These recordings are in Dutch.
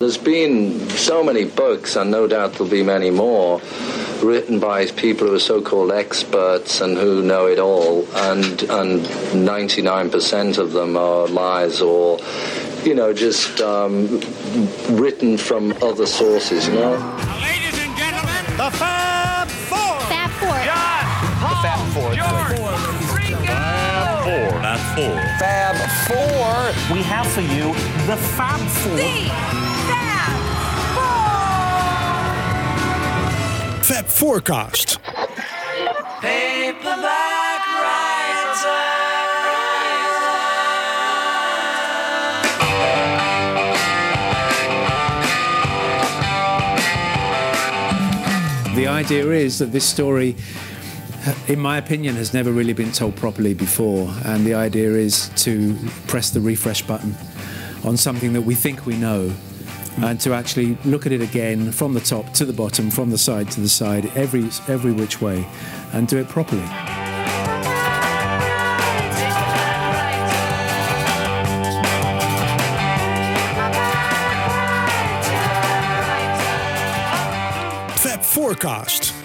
There's been so many books, and no doubt there'll be many more, written by people who are so-called experts and who know it all, and and 99% of them are lies or, you know, just um, written from other sources. You know. Ladies and gentlemen, the Fab Four. Fab Four. John, Paul, Fab Four. George, Ringo. Four. Not four. Fab Four. We have for you the Fab Four. The Fab Forecast. Paperback. The idea is that this story, in my opinion, has never really been told properly before. And the idea is to press the refresh button on something that we think we know and to actually look at it again from the top to the bottom, from the side to the side, every, every which way, and do it properly. Forecast.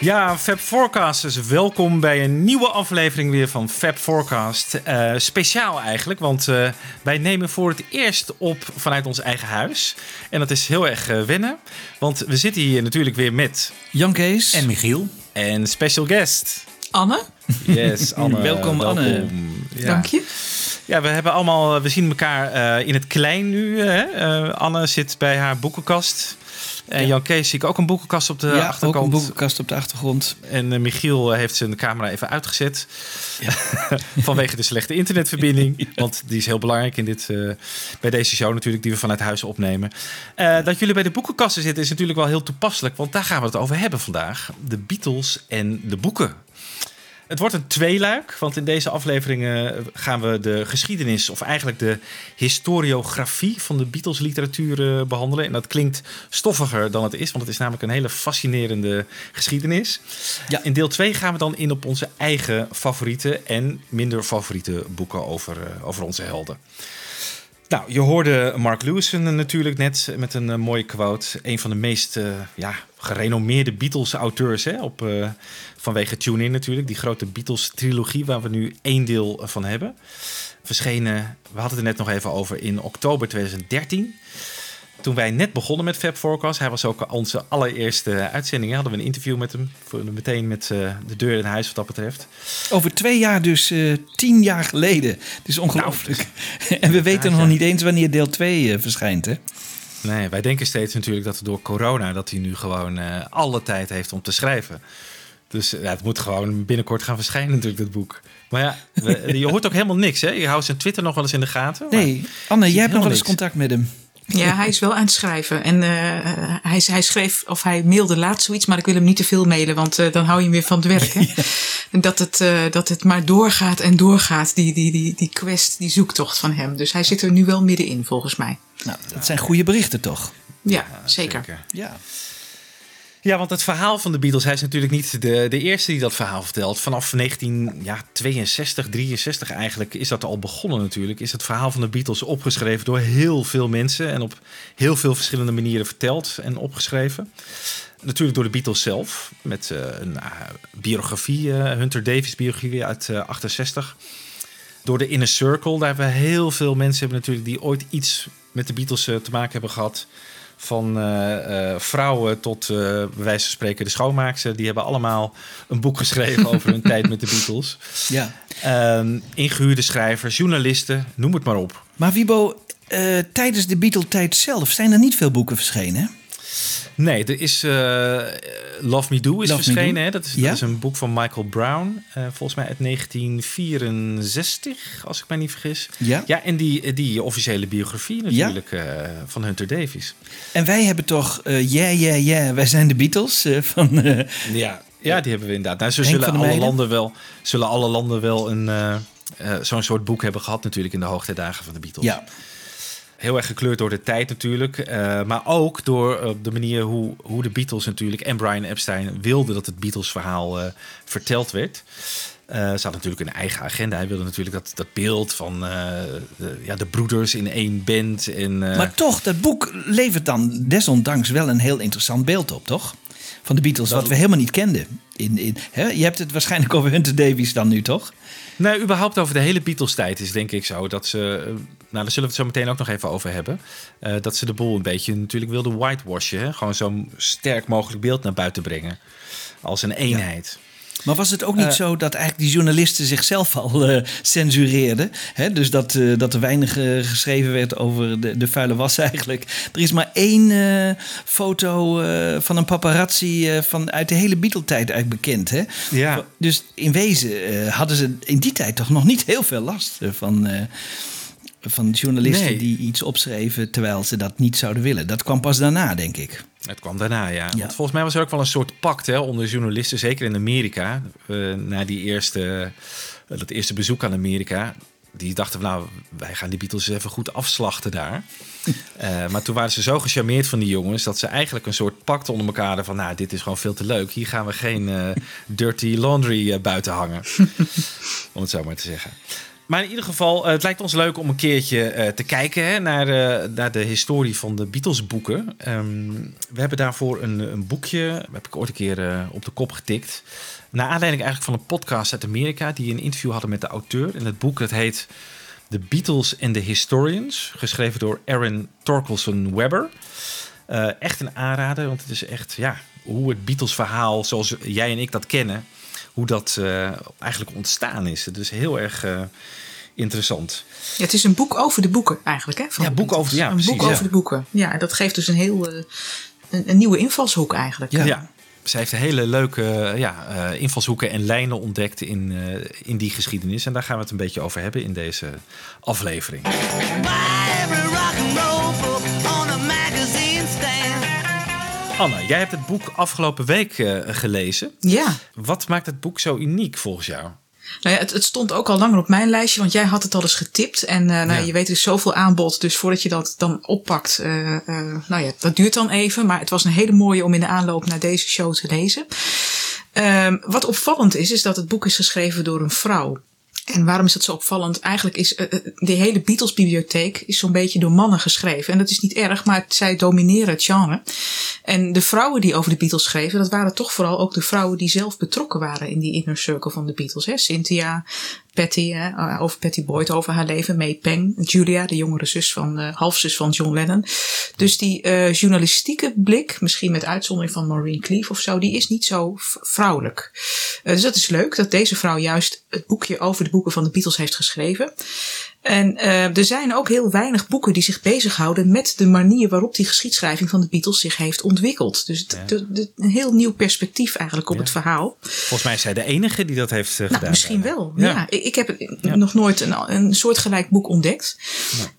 Ja, Fab Forecasters, welkom bij een nieuwe aflevering weer van Fab Forecast. Eh, speciaal eigenlijk, want eh, wij nemen voor het eerst op vanuit ons eigen huis. En dat is heel erg eh, wennen, want we zitten hier natuurlijk weer met... Jan Kees. En Michiel. En special guest. Anne. Yes, Anne. Welkom, Anne. Ja. Dank je. Ja, we hebben allemaal, we zien elkaar eh, in het klein nu. Hè? Eh, Anne zit bij haar boekenkast. En Jan Kees zie ik ook een boekenkast op de ja, ook een boekenkast op de achtergrond. En eh, Michiel heeft zijn camera even uitgezet. Vanwege de slechte internetverbinding. Want die is heel belangrijk in dit, eh, bij deze show natuurlijk, die we vanuit huis opnemen. Eh, dat jullie bij de boekenkasten zitten is natuurlijk wel heel toepasselijk. Want daar gaan we het over hebben vandaag. De Beatles en de boeken. Het wordt een tweeluik, want in deze afleveringen gaan we de geschiedenis, of eigenlijk de historiografie van de Beatles literatuur eh, behandelen. En dat klinkt stoffiger dan het is, want het is namelijk een hele fascinerende geschiedenis. Ja. In deel 2 gaan we dan in op onze eigen favoriete en minder favoriete boeken over, eh, over onze helden. Nou, je hoorde Mark Lewison natuurlijk net met een eh, mooie quote. Een van de meest eh, ja, gerenommeerde Beatles-auteurs op, eh, vanwege Tune In natuurlijk. Die grote Beatles-trilogie waar we nu één deel van hebben. Verschenen, we hadden het er net nog even over, in oktober 2013. Toen wij net begonnen met Fab Forecast, hij was ook onze allereerste uitzending. Hadden we een interview met hem, voor- meteen met eh, de deur in huis wat dat betreft. Over twee jaar, dus eh, tien jaar geleden. Het is ongelooflijk. en we weten Ja, nog ja. niet eens wanneer deel 2 verschijnt, hè? Nee, wij denken steeds natuurlijk dat door corona dat hij nu gewoon eh, alle tijd heeft om te schrijven. Dus eh, ja, het moet gewoon binnenkort gaan verschijnen natuurlijk, dat boek. Maar ja, we- je hoort ook helemaal niks, hè? Je houdt zijn Twitter nog wel eens in de gaten. Nee, Anne, jij hebt nog wel eens contact met hem. Ja, hij is wel aan het schrijven. En eh, hij, hij schreef, of hij mailde laatst zoiets, maar ik wil hem niet te veel mailen, want eh, dan hou je hem weer van het werk. Hè? Dat het, eh, dat het maar doorgaat en doorgaat, die, die, die, die quest, die zoektocht van hem. Dus hij zit er nu wel middenin, volgens mij. Nou, dat zijn goede berichten, toch? Ja, zeker. Ja. Ja, want het verhaal van de Beatles, hij is natuurlijk niet de, de eerste die dat verhaal vertelt. Vanaf 1962, 63 eigenlijk, is dat al begonnen natuurlijk. Is het verhaal van de Beatles opgeschreven door heel veel mensen en op heel veel verschillende manieren verteld en opgeschreven. Natuurlijk door de Beatles zelf, met eh, een eh, biografie, eh, Hunter Davis biografie uit eh, 68. Door de Inner Circle, daar hebben heel veel mensen hebben natuurlijk die ooit iets met de Beatles te maken hebben gehad. Van eh, eh, vrouwen tot, eh, bij wijze van spreken, de schoonmaakster. Die hebben allemaal een boek geschreven over hun tijd met de Beatles. ja. Ehm, ingehuurde schrijvers, journalisten, noem het maar op. Maar Wibo, tijdens de Beatle-tijd zelf zijn er niet veel boeken verschenen, hè? Nee, er is eh, Love Me Do is Love verschenen. Hè? Dat, is, Ja. dat is een boek van Michael Brown. eh, volgens mij uit 1964, als ik mij niet vergis. Ja. Ja, en die, die officiële biografie natuurlijk eh, van Hunter Davies. En wij hebben toch, yeah, yeah, yeah, wij zijn de Beatles. van, Ja, ja, die hebben we inderdaad. Nou, Henk zullen alle, landen wel, zullen alle landen wel een, zo'n soort boek hebben gehad natuurlijk in de hoogtijdagen van de Beatles. ja. Heel erg gekleurd door de tijd natuurlijk. eh, maar ook door eh, de manier hoe, hoe de Beatles natuurlijk en Brian Epstein wilden dat het Beatles verhaal eh, verteld werd. Ze had natuurlijk een eigen agenda. Hij wilde natuurlijk dat, dat beeld van de, ja, de broeders in één band. En, Maar toch, dat boek levert dan desondanks wel een heel interessant beeld op, toch? Van de Beatles, wat we helemaal niet kenden. In, in, hè? Je hebt het waarschijnlijk over Hunter Davies dan nu, toch? Nee, überhaupt over de hele Beatles-tijd is denk ik zo dat ze. eh, Nou, daar zullen we het zo meteen ook nog even over hebben. eh, dat ze de boel een beetje natuurlijk wilden whitewashen. Hè? Gewoon zo'n sterk mogelijk beeld naar buiten brengen. Als een eenheid. Maar was het ook niet Eh. zo dat eigenlijk die journalisten zichzelf al eh, censureerden? Hè? Dus dat, eh, dat er weinig geschreven werd over de, de vuile was eigenlijk. Er is maar één foto van een paparazzi van uit de hele Beatle-tijd eigenlijk bekend. Hè? Ja. Dus in wezen hadden ze in die tijd toch nog niet heel veel last van, van journalisten Nee. die iets opschreven terwijl ze dat niet zouden willen. Dat kwam pas daarna, denk ik. Het kwam daarna, ja. Want volgens mij was er ook wel een soort pact hè, onder journalisten, zeker in Amerika. eh, na die eerste, eh, dat eerste bezoek aan Amerika. Die dachten van, nou, wij gaan die Beatles even goed afslachten daar. Eh, maar toen waren ze zo gecharmeerd van die jongens... dat ze eigenlijk een soort pact onder elkaar hadden van... nou, dit is gewoon veel te leuk. Hier gaan we geen dirty laundry buiten hangen. om het zo maar te zeggen. Maar in ieder geval, eh, het lijkt ons leuk om een keertje eh, te kijken naar, eh, naar de historie van de Beatles-boeken. Ehm, we hebben daarvoor een, een boekje, heb ik ooit een keer op de kop getikt. Naar aanleiding eigenlijk van een podcast uit Amerika, die een interview hadden met de auteur. En het boek dat heet The Beatles and the Historians, geschreven door Aaron Torkelson Webber. Echt een aanrader, want het is echt ja, hoe het Beatles-verhaal, zoals jij en ik dat kennen, hoe dat eh, eigenlijk ontstaan is. Het is heel erg eh, interessant. Ja, het is een boek over de boeken eigenlijk. Hè, van Ja, boek over- ja, Een precies, boek ja. over de boeken. Ja, en dat geeft dus een heel eh, een, een nieuwe invalshoek eigenlijk. Ja. Zij heeft hele leuke ja, eh, invalshoeken en lijnen ontdekt in, eh, in die geschiedenis. En daar gaan we het een beetje over hebben in deze aflevering. Anna, jij hebt het boek afgelopen week eh, gelezen. Ja. Wat maakt het boek zo uniek volgens jou? Nou ja, het, het stond ook al langer op mijn lijstje, want jij had het al eens getipt. En eh, nou, Ja. je weet, er is zoveel aanbod. Dus voordat je dat dan oppakt, eh, nou ja, dat duurt dan even. Maar het was een hele mooie om in de aanloop naar deze show te lezen. Ehm, wat opvallend is, is dat het boek is geschreven door een vrouw. En waarom is dat zo opvallend? Eigenlijk is eh, eh, de hele Beatles-bibliotheek is zo'n beetje door mannen geschreven. En dat is niet erg, maar zij domineren het genre. En de vrouwen die over de Beatles schreven, dat waren toch vooral ook de vrouwen die zelf betrokken waren in die inner circle van de Beatles. Hè? Cynthia, Patty, hè? eh, over Patty Boyd, over haar leven. May Peng, Julia, de jongere zus van, eh, halfzus van John Lennon. Dus die eh, journalistieke blik, misschien met uitzondering van Maureen Cleave of zo, die is niet zo vrouwelijk. Dus dat is leuk dat deze vrouw juist het boekje over de boeken van de Beatles heeft geschreven. En eh, er zijn ook heel weinig boeken die zich bezighouden met de manier waarop die geschiedschrijving van de Beatles zich heeft ontwikkeld. Dus het- een heel nieuw perspectief eigenlijk op Ja. het verhaal. Volgens mij is zij de enige die dat heeft eh, Nou, gedaan. misschien wel. Ja. Ja. Ik, ik heb nog nooit een, een soortgelijk boek ontdekt.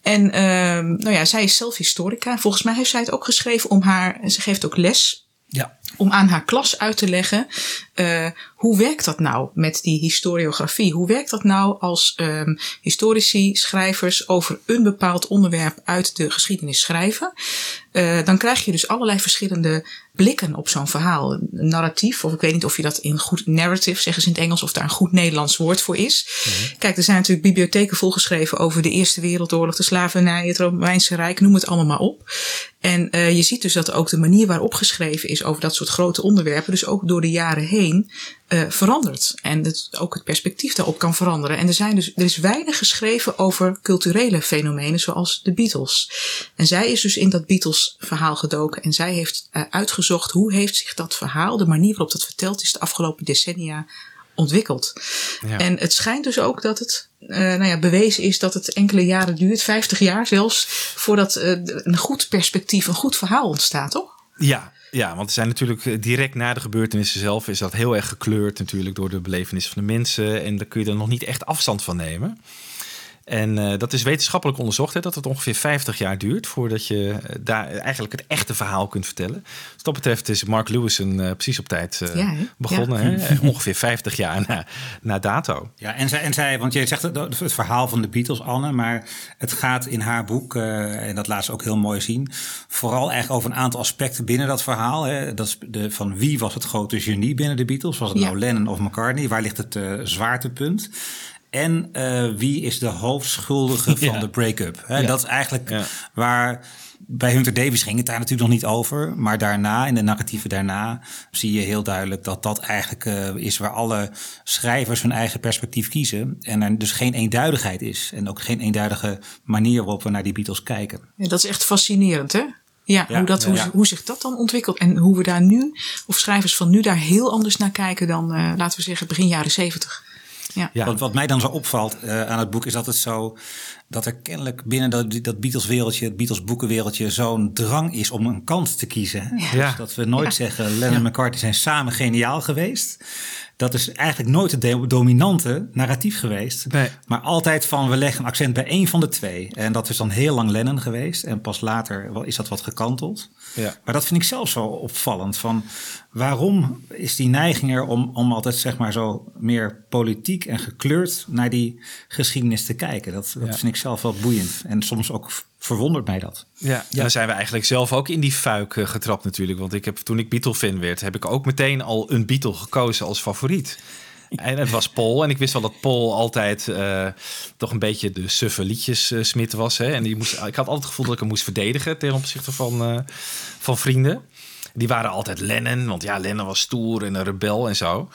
En ehm, nou ja, zij is zelf historica. Volgens mij heeft zij het ook geschreven om haar. Ze geeft ook les. Ja. Om aan haar klas uit te leggen. Eh, hoe werkt dat nou met die historiografie? Hoe werkt dat nou als ehm, historici, schrijvers over een bepaald onderwerp uit de geschiedenis schrijven? Eh, dan krijg je dus allerlei verschillende blikken op zo'n verhaal. Een narratief, of ik weet niet of je dat in goed narrative, zeggen ze in het Engels, of daar een goed Nederlands woord voor is. Kijk, er zijn natuurlijk bibliotheken volgeschreven over de Eerste Wereldoorlog, de slavernij, het Romeinse Rijk, noem het allemaal maar op. En eh, je ziet dus dat ook de manier waarop geschreven is over dat soort grote onderwerpen, dus ook door de jaren heen, eh, verandert. En het, ook het perspectief daarop kan veranderen. En er, zijn dus, er is weinig geschreven over culturele fenomenen zoals de Beatles. En zij is dus in dat Beatles-verhaal gedoken en zij heeft eh, uitgezocht hoe heeft zich dat verhaal, de manier waarop dat verteld is, de afgelopen decennia ontwikkeld. Ja. En het schijnt dus ook dat het eh, nou ja, bewezen is dat het enkele jaren duurt, 50 jaar zelfs, voordat eh, een goed perspectief, een goed verhaal ontstaat, toch? Ja, ja, want er zijn natuurlijk eh, direct na de gebeurtenissen zelf is dat heel erg gekleurd natuurlijk door de belevenissen van de mensen. En daar kun je er nog niet echt afstand van nemen. En eh, dat is wetenschappelijk onderzocht, hè, dat het ongeveer 50 jaar duurt voordat je eh, daar eigenlijk het echte verhaal kunt vertellen. Dus dat betreft is Mark Lewison eh, precies op tijd eh, Ja, begonnen. Hè? Ongeveer 50 jaar na, na dato. Ja, en zij, en zij, want je zegt het, het verhaal van de Beatles, Anne, maar het gaat in haar boek, eh, en dat laat ze ook heel mooi zien, vooral eigenlijk over een aantal aspecten binnen dat verhaal. Hè. Dat is de, van wie was het grote genie binnen de Beatles? Was het Ja. nou Lennon of McCartney? Waar ligt het zwaartepunt? En eh, wie is de hoofdschuldige van Ja. de break-up? Hè, Ja. Dat is eigenlijk Ja. waar bij Hunter Davies ging het daar natuurlijk nog niet over. Maar daarna, in de narratieven daarna, zie je heel duidelijk dat dat eigenlijk eh, is waar alle schrijvers hun eigen perspectief kiezen. En er dus geen eenduidigheid is. En ook geen eenduidige manier waarop we naar die Beatles kijken. Ja, dat is echt fascinerend, hè? Ja, Ja, hoe, dat, ja. hoe zich dat dan ontwikkelt. En hoe we daar nu, of schrijvers van nu, daar heel anders naar kijken dan, eh, laten we zeggen, begin jaren zeventig. Ja. Ja. Wat, wat mij dan zo opvalt eh, aan het boek is dat het zo dat er kennelijk binnen dat, dat Beatles wereldje, het Beatles boekenwereldje, zo'n drang is om een kant te kiezen. Ja. Dus dat we nooit zeggen Lennon en McCartney zijn samen geniaal geweest. Dat is eigenlijk nooit het dominante narratief geweest. Nee. Maar altijd van we leggen een accent bij één van de twee. En dat is dan heel lang Lennon geweest. En pas later wel- is dat wat gekanteld. Ja. Maar dat vind ik zelf zo opvallend. Van waarom is die neiging er om, om altijd zeg maar zo meer politiek en gekleurd naar die geschiedenis te kijken? Dat, dat Ja. vind ik zelf wel boeiend. En soms ook verwondert mij dat. Ja, en dan zijn we eigenlijk zelf ook in die fuik eh, getrapt natuurlijk. Want ik heb, toen ik Beatle-fan werd, heb ik ook meteen al een Beatle gekozen als favoriet. En het was Paul. En ik wist wel dat Paul altijd eh, toch een beetje de suffe liedjesmid was. Hè? En die moest, ik had altijd het gevoel dat ik hem moest verdedigen ten opzichte van, eh, van vrienden. Die waren altijd Lennon, want ja, Lennon was stoer en een rebel en zo.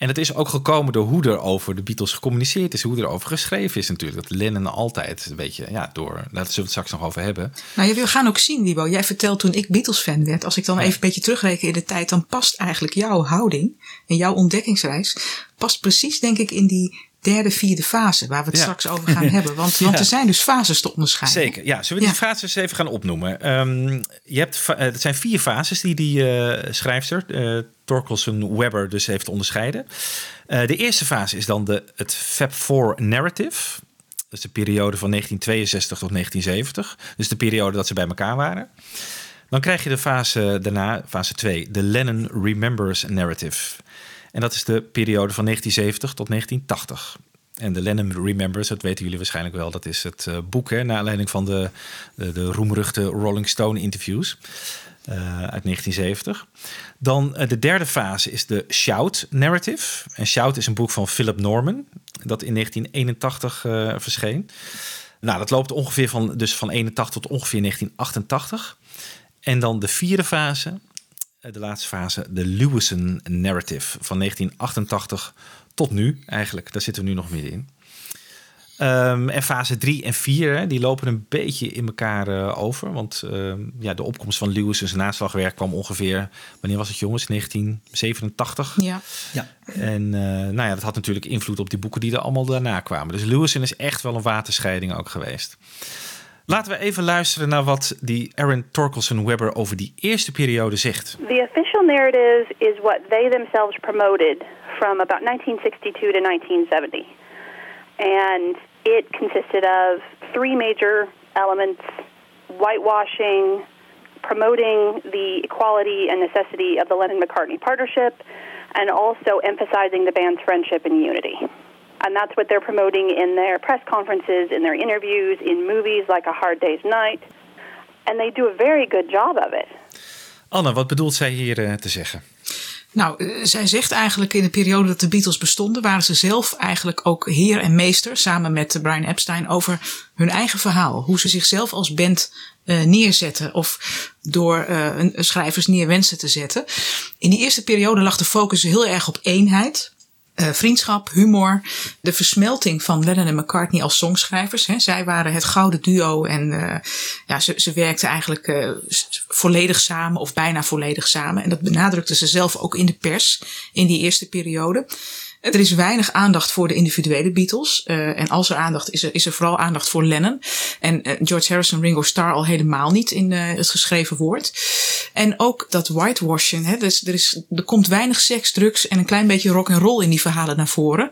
En het is ook gekomen door hoe er over de Beatles gecommuniceerd is, hoe er over geschreven is natuurlijk. Dat Lennon altijd, weet je, ja, door, daar zullen we het straks nog over hebben. Nou, we gaan ook zien, Wibo. Jij vertelt toen ik Beatles-fan werd. Als ik dan even een beetje terugreken in de tijd, dan past eigenlijk jouw houding en jouw ontdekkingsreis, past precies, denk ik, in die derde, vierde fase, waar we het Ja. straks over gaan hebben. Want, want er zijn dus fases te onderscheiden. Zeker, ja. Zullen we die Ja. fases even gaan opnoemen? Ehm, je hebt, eh, het zijn vier fases die die eh, schrijfster, eh Torkelson Webber, dus heeft onderscheiden. De eerste fase is dan de, het Fab Four Narrative. Dat is de periode van 1962 tot 1970. Dus de periode dat ze bij elkaar waren. Dan krijg je de fase daarna, fase 2, de Lennon Remembers Narrative. En dat is de periode van 1970 tot 1980. En de Lennon Remembers, dat weten jullie waarschijnlijk wel, dat is het eh, boek, hè, naar aanleiding van de, de, de roemruchte Rolling Stone interviews eh, uit 1970. Dan eh, de derde fase is de Shout Narrative. En Shout is een boek van Philip Norman, dat in 1981 eh, verscheen. Nou, dat loopt ongeveer van, dus van 81 tot ongeveer 1988. En dan de vierde fase, de laatste fase, de Lewison Narrative van 1988 tot nu eigenlijk. Daar zitten we nu nog middenin. Ehm en fase 3 en 4, die lopen een beetje in elkaar eh, over. Want ehm, ja, de opkomst van Lewison's naslagwerk kwam ongeveer, wanneer was het jongens? 1987. Ja. Ja. En eh, nou ja, dat had natuurlijk invloed op die boeken die er allemaal daarna kwamen. Dus Lewison is echt wel een waterscheiding ook geweest. Laten we even luisteren naar wat die Aaron Torkelson Webber over die eerste periode zegt. The official narrative is what they themselves promoted from about 1962 to 1970. And it consisted of three major elements whitewashing, promoting the equality and necessity of the Lennon McCartney partnership, and also emphasizing the band's friendship and unity. And that's what they're promoting in their press conferences, in their interviews, in movies like A Hard Day's Night. And they do a very good job of it. Anne, wat bedoelt zij hier eh, te zeggen? Nou, eh, zij zegt eigenlijk in de periode dat de Beatles bestonden, waren ze zelf eigenlijk ook heer en meester, samen met Brian Epstein, over hun eigen verhaal. Hoe ze zichzelf als band eh, neerzetten of door eh, een, schrijvers neer wensen te zetten. In die eerste periode lag de focus heel erg op eenheid. Eh, vriendschap, humor, de versmelting van Lennon en McCartney als songschrijvers. Hè. Zij waren het gouden duo en eh, ja, ze, ze werkten eigenlijk eh, volledig samen of bijna volledig samen. En dat benadrukten ze zelf ook in de pers in die eerste periode. Er is weinig aandacht voor de individuele Beatles. Uh, en als er aandacht is, is er vooral aandacht voor Lennon. En uh, George Harrison, Ringo Starr al helemaal niet in uh, het geschreven woord. En ook dat whitewashing. Hè, dus er, is, er komt weinig seks, drugs en een klein beetje rock and roll in die verhalen naar voren.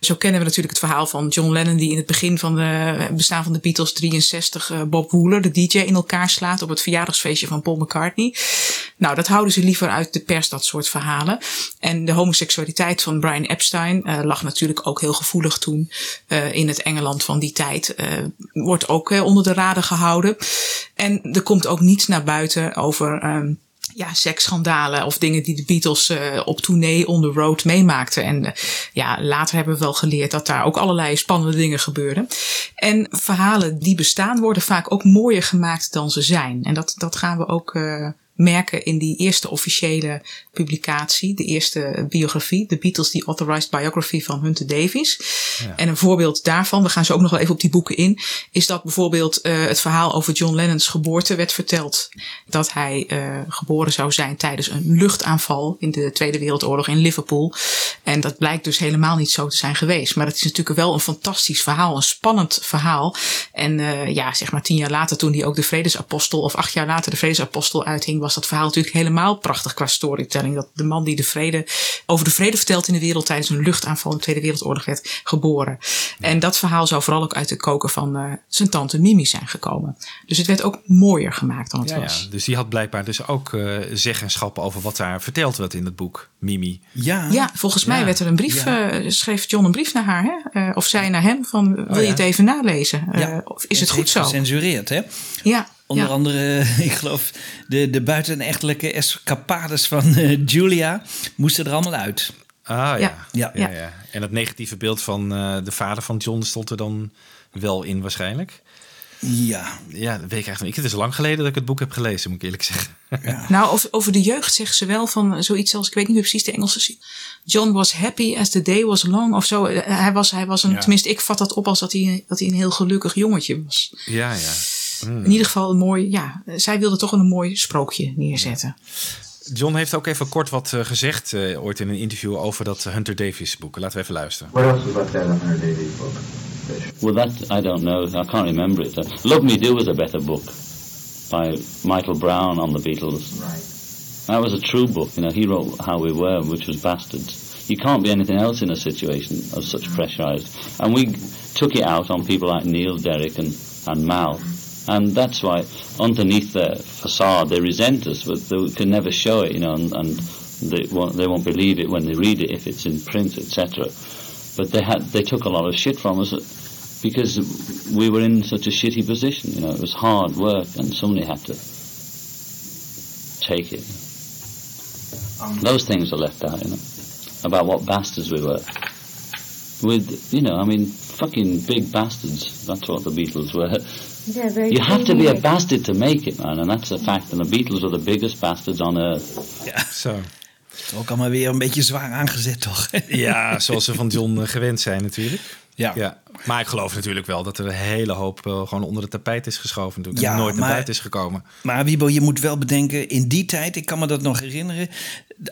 Zo kennen we natuurlijk het verhaal van John Lennon die in het begin van de bestaan van de Beatles 63 Bob Wooler, de DJ, in elkaar slaat op het verjaardagsfeestje van Paul McCartney. Nou, dat houden ze liever uit de pers, dat soort verhalen. En de homoseksualiteit van Brian Uh, lag natuurlijk ook heel gevoelig toen uh, in het Engeland van die tijd. Uh, wordt ook onder de raden gehouden. En er komt ook niets naar buiten over. Um, ja, seksschandalen of dingen die de Beatles op tournee on the road meemaakten. En ja, later hebben we wel geleerd dat daar ook allerlei spannende dingen gebeurden. En verhalen die bestaan worden vaak ook mooier gemaakt dan ze zijn. En dat, dat gaan we ook merken in die eerste officiële publicatie, de eerste biografie, de Beatles, The Authorized Biography van Hunter Davies. Ja. En een voorbeeld daarvan, we gaan zo ook nog wel even op die boeken in, is dat bijvoorbeeld uh, het verhaal over John Lennon's geboorte werd verteld. Dat hij uh, geboren zou zijn tijdens een luchtaanval in de Tweede Wereldoorlog in Liverpool. En dat blijkt dus helemaal niet zo te zijn geweest. Maar het is natuurlijk wel een fantastisch verhaal, een spannend verhaal. En uh, ja, zeg maar tien jaar later, toen hij ook de Vredesapostel, of acht jaar later de Vredesapostel uithing, was dat verhaal natuurlijk helemaal prachtig qua storytelling. Dat de man die de vrede, over de vrede vertelt in de wereld tijdens een luchtaanval in de Tweede Wereldoorlog werd geboren. En dat verhaal zou vooral ook uit de koker van uh, zijn tante Mimi zijn gekomen. Dus het werd ook mooier gemaakt dan het ja, was. Ja, dus die had blijkbaar dus ook uh, zeggenschap over wat daar verteld werd in het boek, Mimi. Ja, ja volgens mij werd er een brief, ja. uh, schreef John een brief naar haar, hè? of zij naar hem, van wil oh, je het even nalezen? of is het, het goed zo? gecensureerd, hè? Ja. Onder ja. andere, ik geloof, de, de buitenechtelijke escapades van uh, Julia moesten er allemaal uit. Ah ja. Ja. Ja. Ja, ja. En het negatieve beeld van uh, de vader van John stond er dan wel in waarschijnlijk. Ja. Ja, dat weet ik eigenlijk niet. Het is lang geleden dat ik het boek heb gelezen, moet ik eerlijk zeggen. Ja. Nou, over, over de jeugd zegt ze wel van zoiets als, ik weet niet meer precies de Engelse zin. John was happy as the day was long of zo. Hij was, hij was een, ja. tenminste ik vat dat op als dat hij, dat hij een heel gelukkig jongetje was. Ja, ja. Mm. In ieder geval een mooi, ja, zij wilde toch een mooi sprookje neerzetten. John heeft ook even kort wat uh, gezegd uh, ooit in een interview over dat Hunter Davies boek. Laten we even luisteren. What else was of Hunter Davies book? Well, that I don't know. I can't remember it. Uh, Love Me Do was a better book by Michael Brown on the Beatles. Right. That was a true book. You know, he wrote How We Were, which was Bastards. You can't be anything else in a situation of such pressurized. And we took it out on people like Neil, Derek, and, and Mal. And that's why underneath their facade they resent us, but they can never show it, you know, and, and they, won't, they won't believe it when they read it if it's in print, etc. But they had they took a lot of shit from us because we were in such a shitty position, you know. It was hard work, and somebody had to take it. Um, Those things are left out, you know, about what bastards we were. With, you know, I mean, fucking big bastards. That's what the Beatles were. Yeah, You have to be a bastard to make it, man, and that's a fact. And the Beatles are the biggest bastards on earth. Ja, Zo. ook allemaal weer een beetje zwaar aangezet, toch? Ja, zoals ze van John eh, gewend zijn natuurlijk. Ja. ja. Maar ik geloof natuurlijk wel dat er een hele hoop uh, gewoon onder de tapijt is geschoven. Toen Ja, ja, nooit naar buiten is gekomen. Maar Wiebo, je moet wel bedenken, in die tijd, ik kan me dat nog herinneren.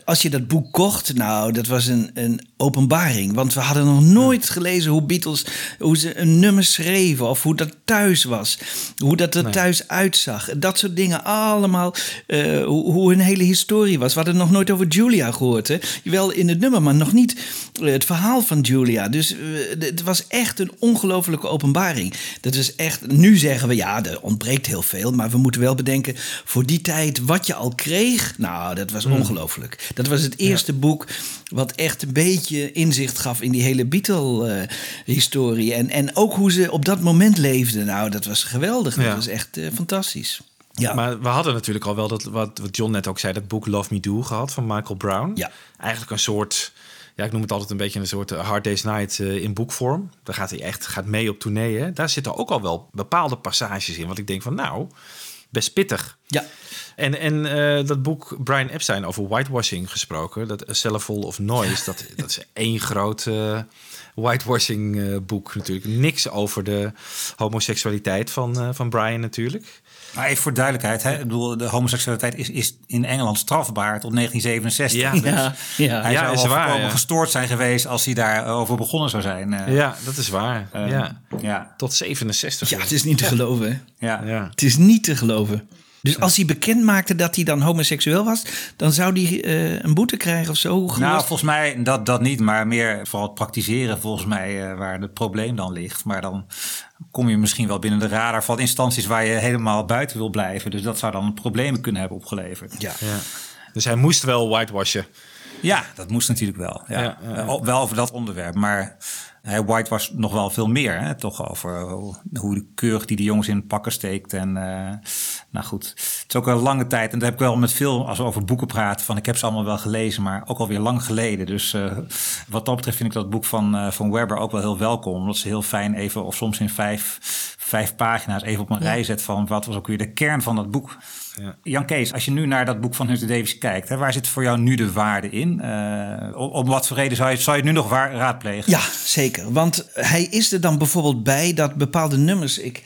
Als je dat boek kocht, nou, dat was een, een openbaring. Want we hadden nog nooit gelezen hoe Beatles, hoe ze een nummer schreven. Of hoe dat thuis was. Hoe dat er Nee. thuis uitzag. Dat soort dingen allemaal. eh, hoe, hoe hun hele historie was. We hadden nog nooit over Julia gehoord. Hè? Wel in het nummer, maar nog niet eh, het verhaal van Julia. Dus eh, het was echt een ongelofelijke openbaring. Dat is echt, nu zeggen we ja, er ontbreekt heel veel. Maar we moeten wel bedenken, voor die tijd wat je al kreeg. Nou, dat was ongelooflijk. Dat was het eerste boek wat echt een beetje inzicht gaf in die hele Beatle-historie. en, en ook hoe ze op dat moment leefden. Nou, dat was geweldig. Dat was echt eh, fantastisch. Ja. Maar we hadden natuurlijk al wel dat, wat, wat John net ook zei, dat boek Love Me Do gehad van Michael Brown. Ja. Eigenlijk een soort, ja, ik noem het altijd een beetje een soort eh, Hard Day's Night eh, in boekvorm. Daar gaat hij echt gaat mee op tournee. Hè? Daar zitten ook al wel bepaalde passages in. Wat ik denk van, nou, best pittig. Ja. En, en eh, dat boek Brian Epstein over whitewashing gesproken, dat A Cellarful of Noise, dat, dat is één groot whitewashing boek natuurlijk. Niks over de homoseksualiteit van, van Brian natuurlijk. Maar even voor duidelijkheid, hè? Ik bedoel, de homoseksualiteit is, is in Engeland strafbaar tot 1967. Ja, Dus ja, ja. Hij Ja, zou is waar, ja. gestoord zijn geweest als hij daarover begonnen zou zijn. eh. Ja, dat is waar. Eh, ja. ja. Tot 67. Ja, het is niet te geloven. hè? Ja. Ja. Het is niet te geloven. Dus als hij bekend maakte dat hij dan homoseksueel was, dan zou hij eh, een boete krijgen of zo. Nou, volgens mij dat, dat niet, maar meer vooral het praktiseren volgens mij eh, waar het probleem dan ligt. Maar dan kom je misschien wel binnen de radar van instanties waar je helemaal buiten wil blijven. Dus dat zou dan problemen kunnen hebben opgeleverd. Ja. Ja. Dus hij moest wel whitewashen. Ja, dat moest natuurlijk wel. Ja. Ja, ja, ja. Wel over dat onderwerp, maar White was nog wel veel meer. Hè? Toch over hoe, hoe de keurig die de jongens in pakken steekt. En eh, nou goed, het is ook een lange tijd. En dat heb ik wel met veel, als we over boeken praten, van ik heb ze allemaal wel gelezen, maar ook alweer lang geleden. Dus eh, wat dat betreft vind ik dat boek van, eh, van Webber ook wel heel welkom. Omdat ze heel fijn even, of soms in vijf, vijf pagina's, even op een rij zet van wat was ook weer de kern van dat boek. Ja. Jan Kees, als je nu naar dat boek van Hunter Davis kijkt, hè, waar zit voor jou nu de waarde in? Eh, om, wat voor reden zou je, zou je het nu nog waar, raadplegen? Ja, zeker. Want hij is er dan bijvoorbeeld bij dat bepaalde nummers. Ik,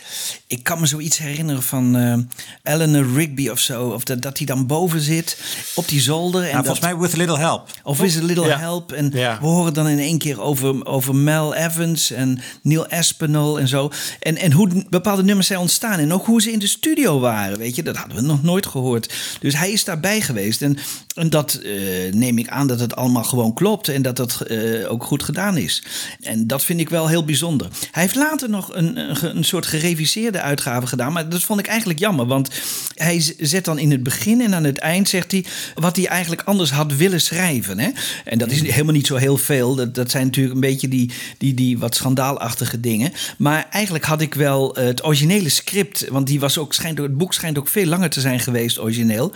ik kan me zoiets herinneren van eh Eleanor Rigby of zo. Of dat, dat hij dan boven zit op die zolder. En Nou, dat, volgens mij With a Little Help. Of is a little Ja. help. En Ja. we horen dan in één keer over, over Mel Evans en Neil Aspinall en zo. En, en hoe bepaalde nummers zijn ontstaan. En ook hoe ze in de studio waren. Weet je, dat hadden we nog nooit gehoord. Dus hij is daarbij geweest. En, en dat eh, neem ik aan dat het allemaal gewoon klopt. En dat dat eh, ook goed gedaan is. En dat vind ik wel heel bijzonder. Hij heeft later nog een, een, soort gereviseerde uitgave gedaan. Maar dat vond ik eigenlijk jammer. Want hij zet dan in het begin en aan het eind zegt hij wat hij eigenlijk anders had willen schrijven. Hè? En dat is helemaal niet zo heel veel. Dat, dat zijn natuurlijk een beetje die, die, die wat schandaalachtige dingen. Maar eigenlijk had ik wel eh, het originele script. Want die was ook, schijnt, het boek schijnt ook veel langer te zijn geweest, origineel.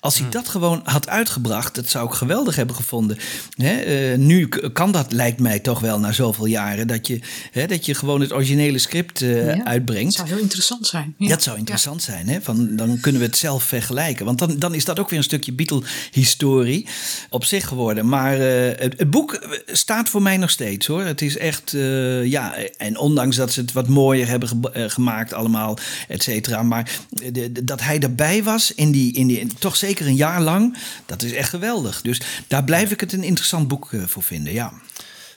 Als hij dat gewoon had uitgebracht, dat zou ik geweldig hebben gevonden. Hè? eh, nu kan dat, lijkt mij toch wel na zoveel jaren, dat je, hè, dat je gewoon het originele script eh, Ja, uitbrengt. Dat zou heel interessant zijn. Ja. Dat zou interessant zijn, hè? Van, dan kunnen we het zelf vergelijken. Want dan, dan is dat ook weer een stukje Beatle-historie op zich geworden. Maar eh, het, het boek staat voor mij nog steeds, hoor. Het is echt, eh, ja, en ondanks dat ze het wat mooier hebben ge- gemaakt allemaal, et cetera. Maar de- de- dat hij was, in die, in die, toch zeker een jaar lang, dat is echt geweldig. Dus daar blijf ik het een interessant boek eh, voor vinden, ja.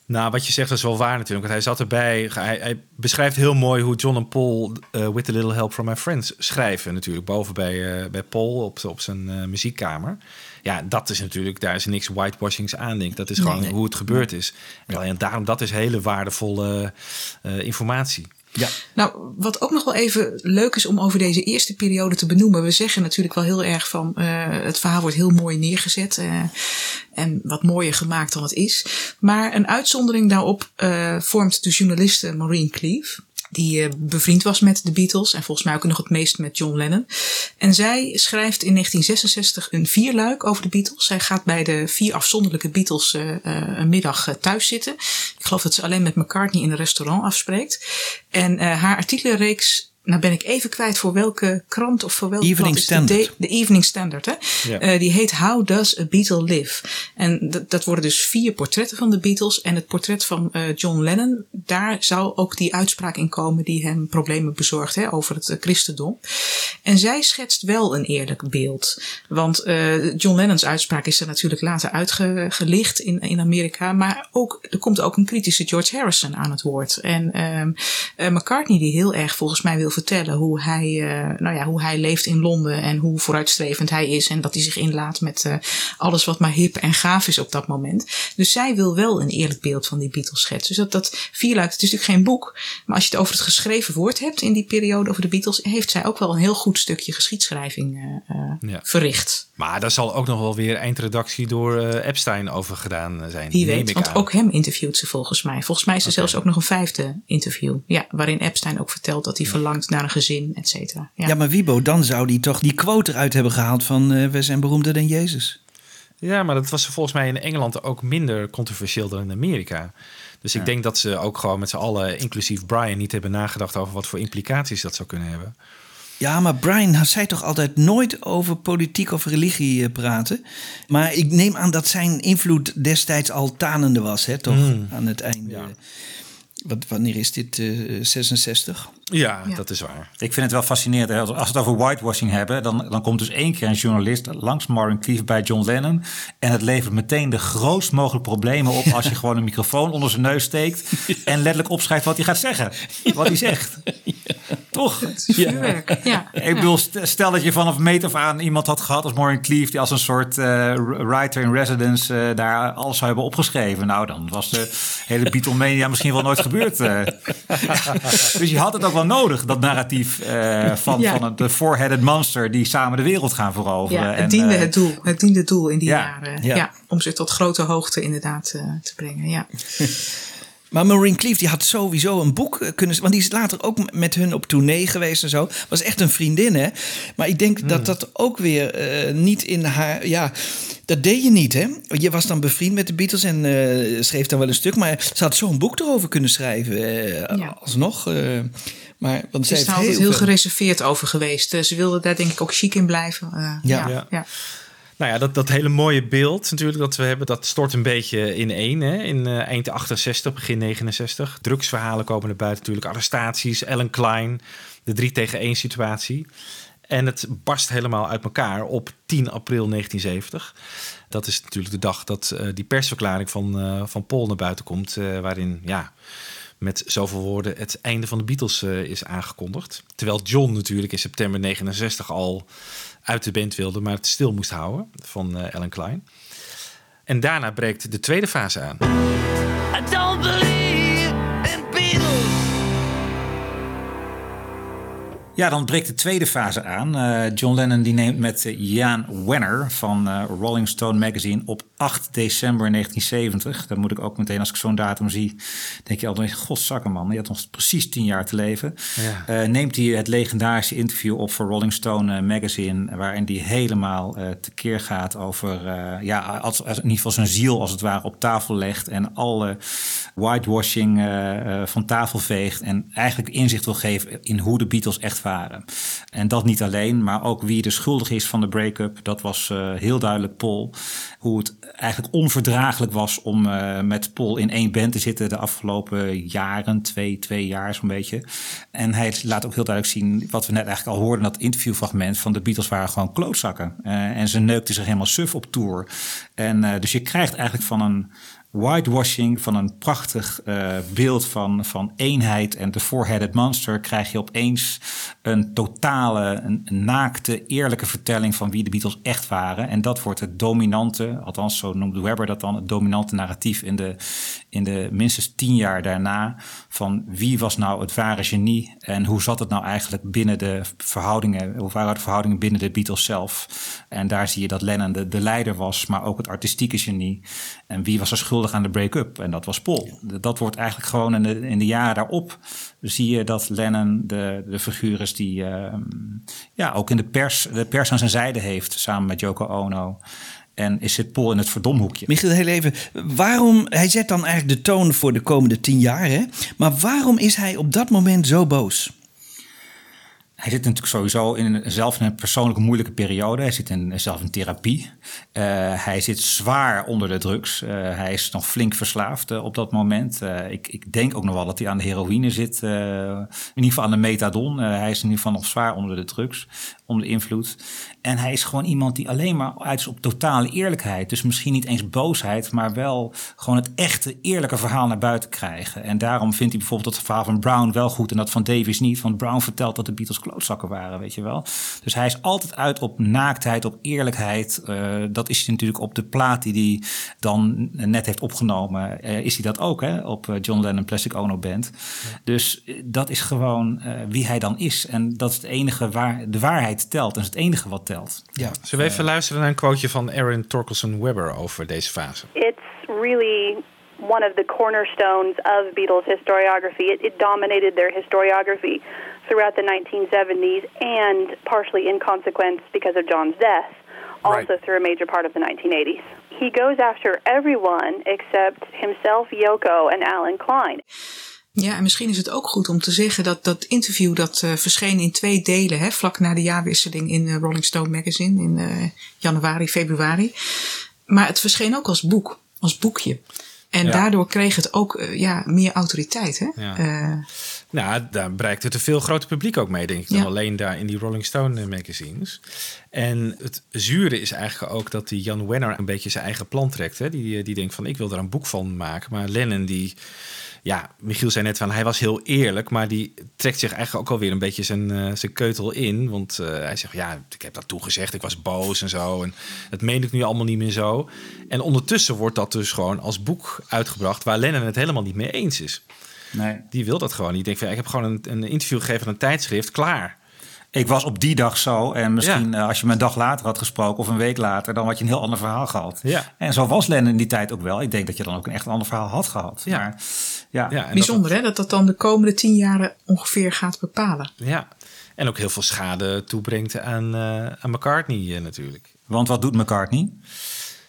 Nou, wat je zegt is wel waar natuurlijk. Want hij zat erbij. Hij, hij beschrijft heel mooi hoe John en Paul eh, With a Little Help from My Friends schrijven. Natuurlijk boven bij, eh, bij Paul op, op zijn muziekkamer. Ja, dat is natuurlijk, daar is niks whitewashings aan, denk ik. Dat is gewoon nee. hoe het gebeurd is. En daarom, dat is hele waardevolle informatie. Ja. Nou, wat ook nog wel even leuk is om over deze eerste periode te benoemen. We zeggen natuurlijk wel heel erg van eh, het verhaal wordt heel mooi neergezet eh, en wat mooier gemaakt dan het is. Maar een uitzondering daarop eh, vormt de journaliste Maureen Cleave. Die eh, bevriend was met de Beatles en volgens mij ook nog het meest met John Lennon. En zij schrijft in 1966 een vierluik over de Beatles. Zij gaat bij de vier afzonderlijke Beatles eh, eh, een middag thuis zitten. Ik geloof dat ze alleen met McCartney in een restaurant afspreekt. En eh, haar artikelenreeks, nou ben ik even kwijt voor welke krant of voor welke Evening krant is de Standard. Da- de Evening Standard, hè? Ja. Eh, die heet How Does a Beatle Live? En dat, dat worden dus vier portretten van de Beatles. En het portret van eh, John Lennon, daar zou ook die uitspraak in komen die hem problemen bezorgt hè, over het eh, christendom. En zij schetst wel een eerlijk beeld. Want eh, John Lennon's uitspraak is er natuurlijk later uitgelicht in, in Amerika. Maar ook, er komt ook een kritische George Harrison aan het woord. En ehm, eh, McCartney die heel erg volgens mij wil vertellen hoe hij, eh, nou ja, hoe hij leeft in Londen. En hoe vooruitstrevend hij is. En dat hij zich inlaat met eh, alles wat maar hip en gaaf is op dat moment. Dus zij wil wel een eerlijk beeld van die Beatles schetsen. Dus dat, dat vierluik, het is natuurlijk geen boek. Maar als je het over het geschreven woord hebt in die periode over de Beatles. Heeft zij ook wel een heel goed stukje geschiedschrijving eh, Ja. verricht. Maar daar zal ook nog wel weer eindredactie door eh, Epstein over gedaan zijn. Wie weet, ik want aan. ook hem interviewt ze volgens mij. Volgens mij is er zelfs ook nog een vijfde interview. Ja, waarin Epstein ook vertelt dat hij verlangt naar een gezin, et cetera. Ja. Ja. maar Wiebo, dan zou die toch die quote eruit hebben gehaald van eh, we zijn beroemder dan Jezus. Ja, maar dat was volgens mij in Engeland ook minder controversieel dan in Amerika. Dus ik denk dat ze ook gewoon met z'n allen, inclusief Brian, niet hebben nagedacht over wat voor implicaties dat zou kunnen hebben. Ja, maar Brian zei toch altijd nooit over politiek of religie eh, praten. Maar ik neem aan dat zijn invloed destijds al tanende was, hè, toch? Mm. Aan het einde. Wat, wanneer is dit? eh 66? Ja, dat is waar. Ik vind het wel fascinerend. hè. Als we het over whitewashing hebben, dan, dan komt dus één keer een journalist langs Marvin Cleave bij John Lennon. En het levert meteen de grootst mogelijke problemen op als je gewoon een microfoon onder zijn neus steekt. En letterlijk opschrijft wat hij gaat zeggen. Wat hij zegt. Toch? vuurwerk, ja. Ik bedoel, st- stel dat je vanaf meet af aan iemand had gehad als Maureen Cleave, die als een soort eh, writer in residence eh, daar alles zou hebben opgeschreven. Nou, dan was de hele Beatlemania misschien wel nooit gebeurd. eh. dus je had het ook wel nodig, dat narratief eh, van, Ja. van het de four-headed monster die samen de wereld gaan veroveren. Ja, En, het diende eh, het doel. Het diende het doel in die ja, jaren. ja. Ja. om ze tot grote hoogte inderdaad eh, te brengen. Ja. Maar Maureen Cleave die had sowieso een boek kunnen... Want die is later ook met hun op tournee geweest en zo. Was echt een vriendin, hè? Maar ik denk dat dat ook weer eh, niet in haar... Ja, dat deed je niet, hè? Je was dan bevriend met de Beatles en eh, schreef dan wel een stuk. Maar ze had zo'n boek erover kunnen schrijven. eh, Ja. Alsnog. Maar, want Ze is daar altijd heel veel- gereserveerd over geweest. Eh, ze wilde daar denk ik ook chic in blijven. Eh, Ja. ja. Ja. Ja. Nou ja, dat, dat hele mooie beeld natuurlijk dat we hebben, dat stort een beetje in één. Hè? In eh, eind 68, begin 69. Drugsverhalen komen naar buiten natuurlijk. Arrestaties, Ellen Klein, de drie tegen één situatie. En het barst helemaal uit elkaar op 10 april 1970. Dat is natuurlijk de dag dat eh, die persverklaring van, eh, van Paul naar buiten komt. eh, waarin, ja, met zoveel woorden het einde van de Beatles eh, is aangekondigd. Terwijl John natuurlijk in september 69 al uit de band wilde, maar het stil moest houden van eh, Ellen Klein. En daarna breekt de tweede fase aan. Ja, dan breekt de tweede fase aan. Eh, John Lennon die neemt met eh, Jan Wenner van eh, Rolling Stone Magazine op 8 december 1970. Dan moet ik ook meteen, als ik zo'n datum zie, denk je altijd, godzakken man, je had nog precies tien jaar te leven. Ja. Eh, neemt hij het legendarische interview op voor Rolling Stone eh, Magazine, waarin hij helemaal eh, tekeer gaat over, eh, ja, als, als, in ieder geval zijn ziel als het ware op tafel legt en alle whitewashing eh, eh, van tafel veegt en eigenlijk inzicht wil geven in hoe de Beatles echt En dat niet alleen, maar ook wie er schuldig is van de break-up. Dat was eh, heel duidelijk Paul. Hoe het eigenlijk onverdraaglijk was om eh, met Paul in één band te zitten de afgelopen jaren, twee, twee jaar zo'n beetje. En hij laat ook heel duidelijk zien, wat we net eigenlijk al hoorden dat interviewfragment, van de Beatles waren gewoon klootzakken. Eh, en ze neukten zich helemaal suf op tour. En dus je krijgt eigenlijk van een whitewashing van een prachtig beeld van, van eenheid en de four-headed monster krijg je opeens een totale, een, naakte, eerlijke vertelling van wie de Beatles echt waren. En dat wordt het dominante, althans zo noemde Webber dat dan, het dominante narratief in de, in de minstens tien jaar daarna. Van wie was nou het ware genie en hoe zat het nou eigenlijk binnen de verhoudingen, hoe waren de verhoudingen binnen de Beatles zelf. En daar zie je dat Lennon de, de leider was, maar ook het artistieke genie. En wie was er schuldig aan de break-up? En dat was Paul. Dat wordt eigenlijk gewoon in de, in de jaren daarop zie je dat Lennon de, de figuur is die ehm, ja, ook in de pers, de pers aan zijn zijde heeft, samen met Yoko Ono. En is zit Paul in het verdomhoekje. Michiel, heel even. Waarom, hij zet dan eigenlijk de toon voor de komende tien jaar, hè? Maar waarom is hij op dat moment zo boos? Hij zit natuurlijk sowieso in een, zelf een persoonlijke moeilijke periode. Hij zit in, zelf in therapie. Uh, hij zit zwaar onder de drugs. Uh, hij is nog flink verslaafd op dat moment. Ik, ik, denk ook nog wel dat hij aan de heroïne zit. in ieder geval aan de methadon. hij is in ieder geval nog zwaar onder de drugs. Onder de invloed. En hij is gewoon iemand die alleen maar uit is op totale eerlijkheid. Dus misschien niet eens boosheid, maar wel gewoon het echte eerlijke verhaal naar buiten krijgen. En daarom vindt hij bijvoorbeeld dat verhaal van Brown wel goed en dat van Davis niet. Want Brown vertelt dat de Beatles klootzakken waren, weet je wel. Dus hij is altijd uit op naaktheid, op eerlijkheid. Uh, dat is hij natuurlijk op de plaat die hij dan net heeft opgenomen. Uh, is hij dat ook, hè? Op uh, John Lennon Plastic Ono Band. Ja. Dus dat is gewoon wie hij dan is. En dat is het enige waar de waarheid telt. Dat is het enige wat telt. Ja. Zullen we even luisteren naar een quoteje van Aaron Torkelson Webber over deze fase? It's really one of the cornerstones of Beatles historiography. It, it dominated their historiography throughout the 1970s and partially in consequence because of John's death, also Right. through a major part of the 1980s. He goes after everyone except himself, Yoko, and Alan Klein. Ja, en misschien is het ook goed om te zeggen dat dat interview dat eh, verscheen in twee delen, hè, vlak na de jaarwisseling in eh, Rolling Stone Magazine in eh, januari, februari. Maar het verscheen ook als boek, als boekje. En Ja. daardoor kreeg het ook ja, meer autoriteit. Hè? Ja. Nou, daar bereikt het een veel groter publiek ook mee, denk ik, dan Ja. alleen daar in die Rolling Stone magazines. En het zure is eigenlijk ook dat die Jan Wenner een beetje zijn eigen plan trekt. Hè? Die, die denkt van, ik wil er een boek van maken. Maar Lennon, die, ja, Michiel zei net van, hij was heel eerlijk, maar die trekt zich eigenlijk ook alweer een beetje zijn, eh, zijn keutel in. Want eh, hij zegt, ja, ik heb dat toegezegd, ik was boos en zo. En dat meen ik nu allemaal niet meer zo. En ondertussen wordt dat dus gewoon als boek uitgebracht, waar Lennon het helemaal niet mee eens is. Nee. Die wil dat gewoon niet. Ik denk van, ja, ik heb gewoon een, een interview gegeven aan een tijdschrift, klaar. Ik was op die dag zo. En misschien eh, als je me een dag later had gesproken of een week later, dan had je een heel ander verhaal gehad. Ja. En zo was Lennon in die tijd ook wel. Ik denk dat je dan ook een echt ander verhaal had gehad. Ja. Maar, ja. Bijzonder hè, dat dat dan de komende tien jaren ongeveer gaat bepalen. Ja, en ook heel veel schade toebrengt aan, eh, aan McCartney eh, natuurlijk. Want wat doet McCartney?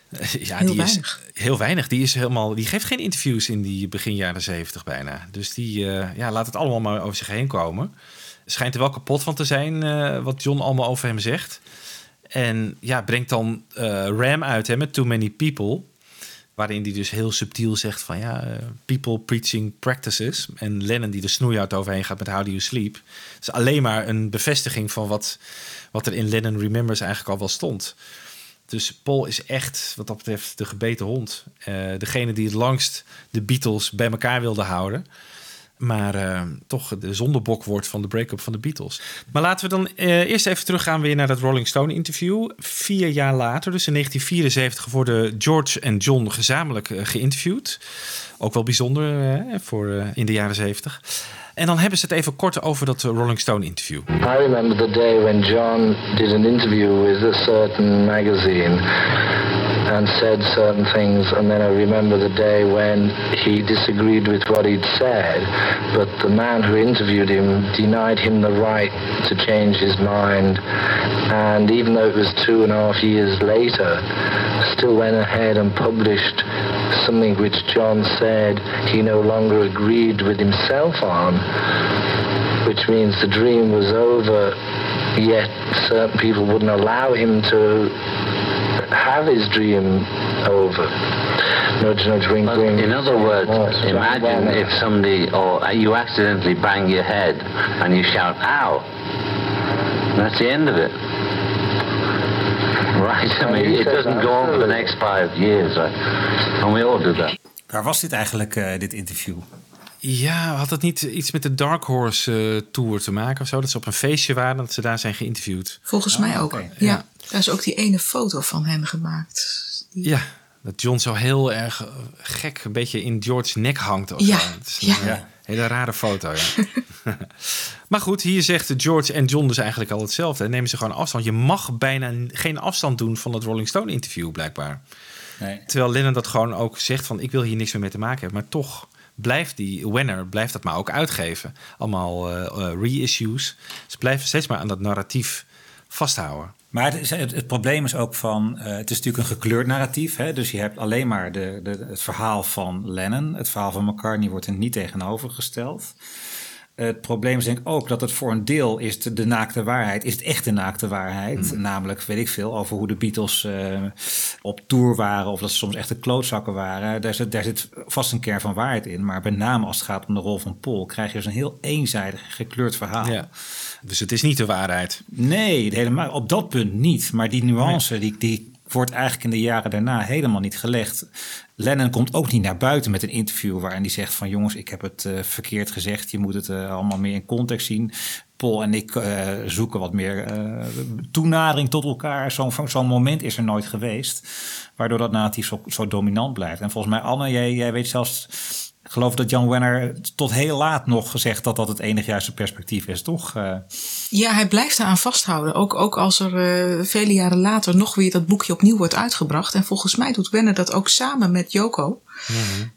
Ja, Heel die weinig. is heel weinig. Die, is helemaal, die geeft geen interviews in die begin jaren zeventig bijna. Dus die eh, ja, laat het allemaal maar over zich heen komen. Schijnt er wel kapot van te zijn eh, wat John allemaal over hem zegt. En ja, brengt dan eh, Ram uit hè, met Too Many People. Waarin hij dus heel subtiel zegt van ja, eh, people preaching practices. En Lennon die de snoeihard overheen gaat met How Do You Sleep. Is alleen maar een bevestiging van wat, wat er in Lennon Remembers eigenlijk al wel stond. Dus Paul is echt, wat dat betreft, de gebeten hond. Degene die het langst de Beatles bij elkaar wilde houden. Maar eh, toch de zondebok wordt van de break-up van de Beatles. Maar laten we dan eh, eerst even teruggaan weer naar dat Rolling Stone interview. Vier jaar later, dus in 1974, worden George en John gezamenlijk eh, geïnterviewd. Ook wel bijzonder voor in de jaren 70. En dan hebben ze het even kort over dat Rolling Stone interview. I remember the day when John did an interview with a certain magazine and said certain things, and then I remember the day when he disagreed with what he'd said, but the man who interviewed him denied him the right to change his mind, and even though it was two and a half years later, still went ahead and published something which John said he no longer agreed with himself on which means the dream was over, yet certain people wouldn't allow him to have his dream over. Nudge, nudge, wink, wink. In other words, Yes, imagine if somebody or uh, you accidentally bang your head and you shout "ow," that's the end of it. Right? I mean, it doesn't go on for the next five years, right? and we all do that. Waar was dit eigenlijk, eh, dit interview? Ja, had het niet iets met de Dark Horse eh, Tour te maken of zo? Dat ze op een feestje waren dat ze daar zijn geïnterviewd. Volgens mij ook. Ja. Daar is ook die ene foto van hen gemaakt. Ja, dat John zo heel erg eh, gek een beetje in George's nek hangt. Of Ja, zo. Ja. eh, hele rare foto, ja. maar goed, hier zegt George en John dus eigenlijk al hetzelfde. Nemen ze gewoon afstand. Je mag bijna geen afstand doen van het Rolling Stone interview, blijkbaar. Nee. Terwijl Lennon dat gewoon ook zegt van... ik wil hier niks meer mee te maken hebben. Maar toch blijft die Wenner blijft dat maar ook uitgeven. Allemaal eh, eh, reissues. Ze blijven steeds maar aan dat narratief vasthouden. Maar het, het, het probleem is ook van, eh, het is natuurlijk een gekleurd narratief. Hè? Dus je hebt alleen maar de, de, het verhaal van Lennon. Het verhaal van McCartney wordt er niet tegenovergesteld. Het probleem is denk ik ook dat het voor een deel is de, de naakte waarheid. Is het echt de naakte waarheid? Namelijk, weet ik veel, over hoe de Beatles eh, op tour waren... of dat ze soms echte klootzakken waren. Daar zit, daar zit vast een kern van waarheid in. Maar met name als het gaat om de rol van Paul... krijg je dus een heel eenzijdig, gekleurd verhaal. Ja. Dus het is niet de waarheid. Nee, helemaal op dat punt niet. Maar die nuance die, die wordt eigenlijk in de jaren daarna helemaal niet gelegd. Lennon komt ook niet naar buiten met een interview waarin hij zegt van jongens, ik heb het eh, verkeerd gezegd. Je moet het eh, allemaal meer in context zien. Paul en ik eh, zoeken wat meer toenadering tot elkaar. Zo'n zo'n moment is er nooit geweest. Waardoor dat narratief zo, zo dominant blijft. En volgens mij, Anne, jij, jij weet zelfs... Ik geloof dat Jan Wenner tot heel laat nog gezegd dat dat het enige juiste perspectief is, toch? Eh, Ja, hij blijft eraan vasthouden. Ook, ook als er eh, vele jaren later nog weer dat boekje opnieuw wordt uitgebracht. En volgens mij doet Wenner dat ook samen met Joko.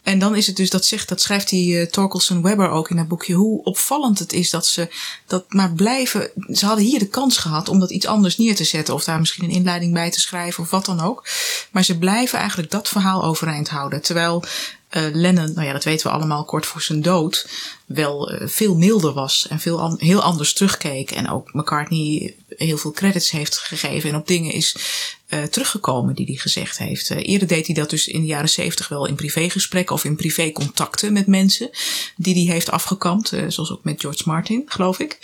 En dan is het dus, dat zegt, dat schrijft die eh, Torkelson Webber ook in dat boekje, hoe opvallend het is dat ze dat maar blijven. Ze hadden hier de kans gehad om dat iets anders neer te zetten, of daar misschien een inleiding bij te schrijven of wat dan ook. Maar ze blijven eigenlijk dat verhaal overeind houden. Terwijl uh, Lennon, nou ja, dat weten we allemaal kort voor zijn dood, wel uh, veel milder was en veel an heel anders terugkeek. En ook McCartney heel veel credits heeft gegeven en op dingen is uh, teruggekomen die hij gezegd heeft. eerder deed hij dat dus in de jaren zeventig wel in privégesprekken of in privécontacten met mensen die hij heeft afgekampt. zoals ook met George Martin, geloof ik.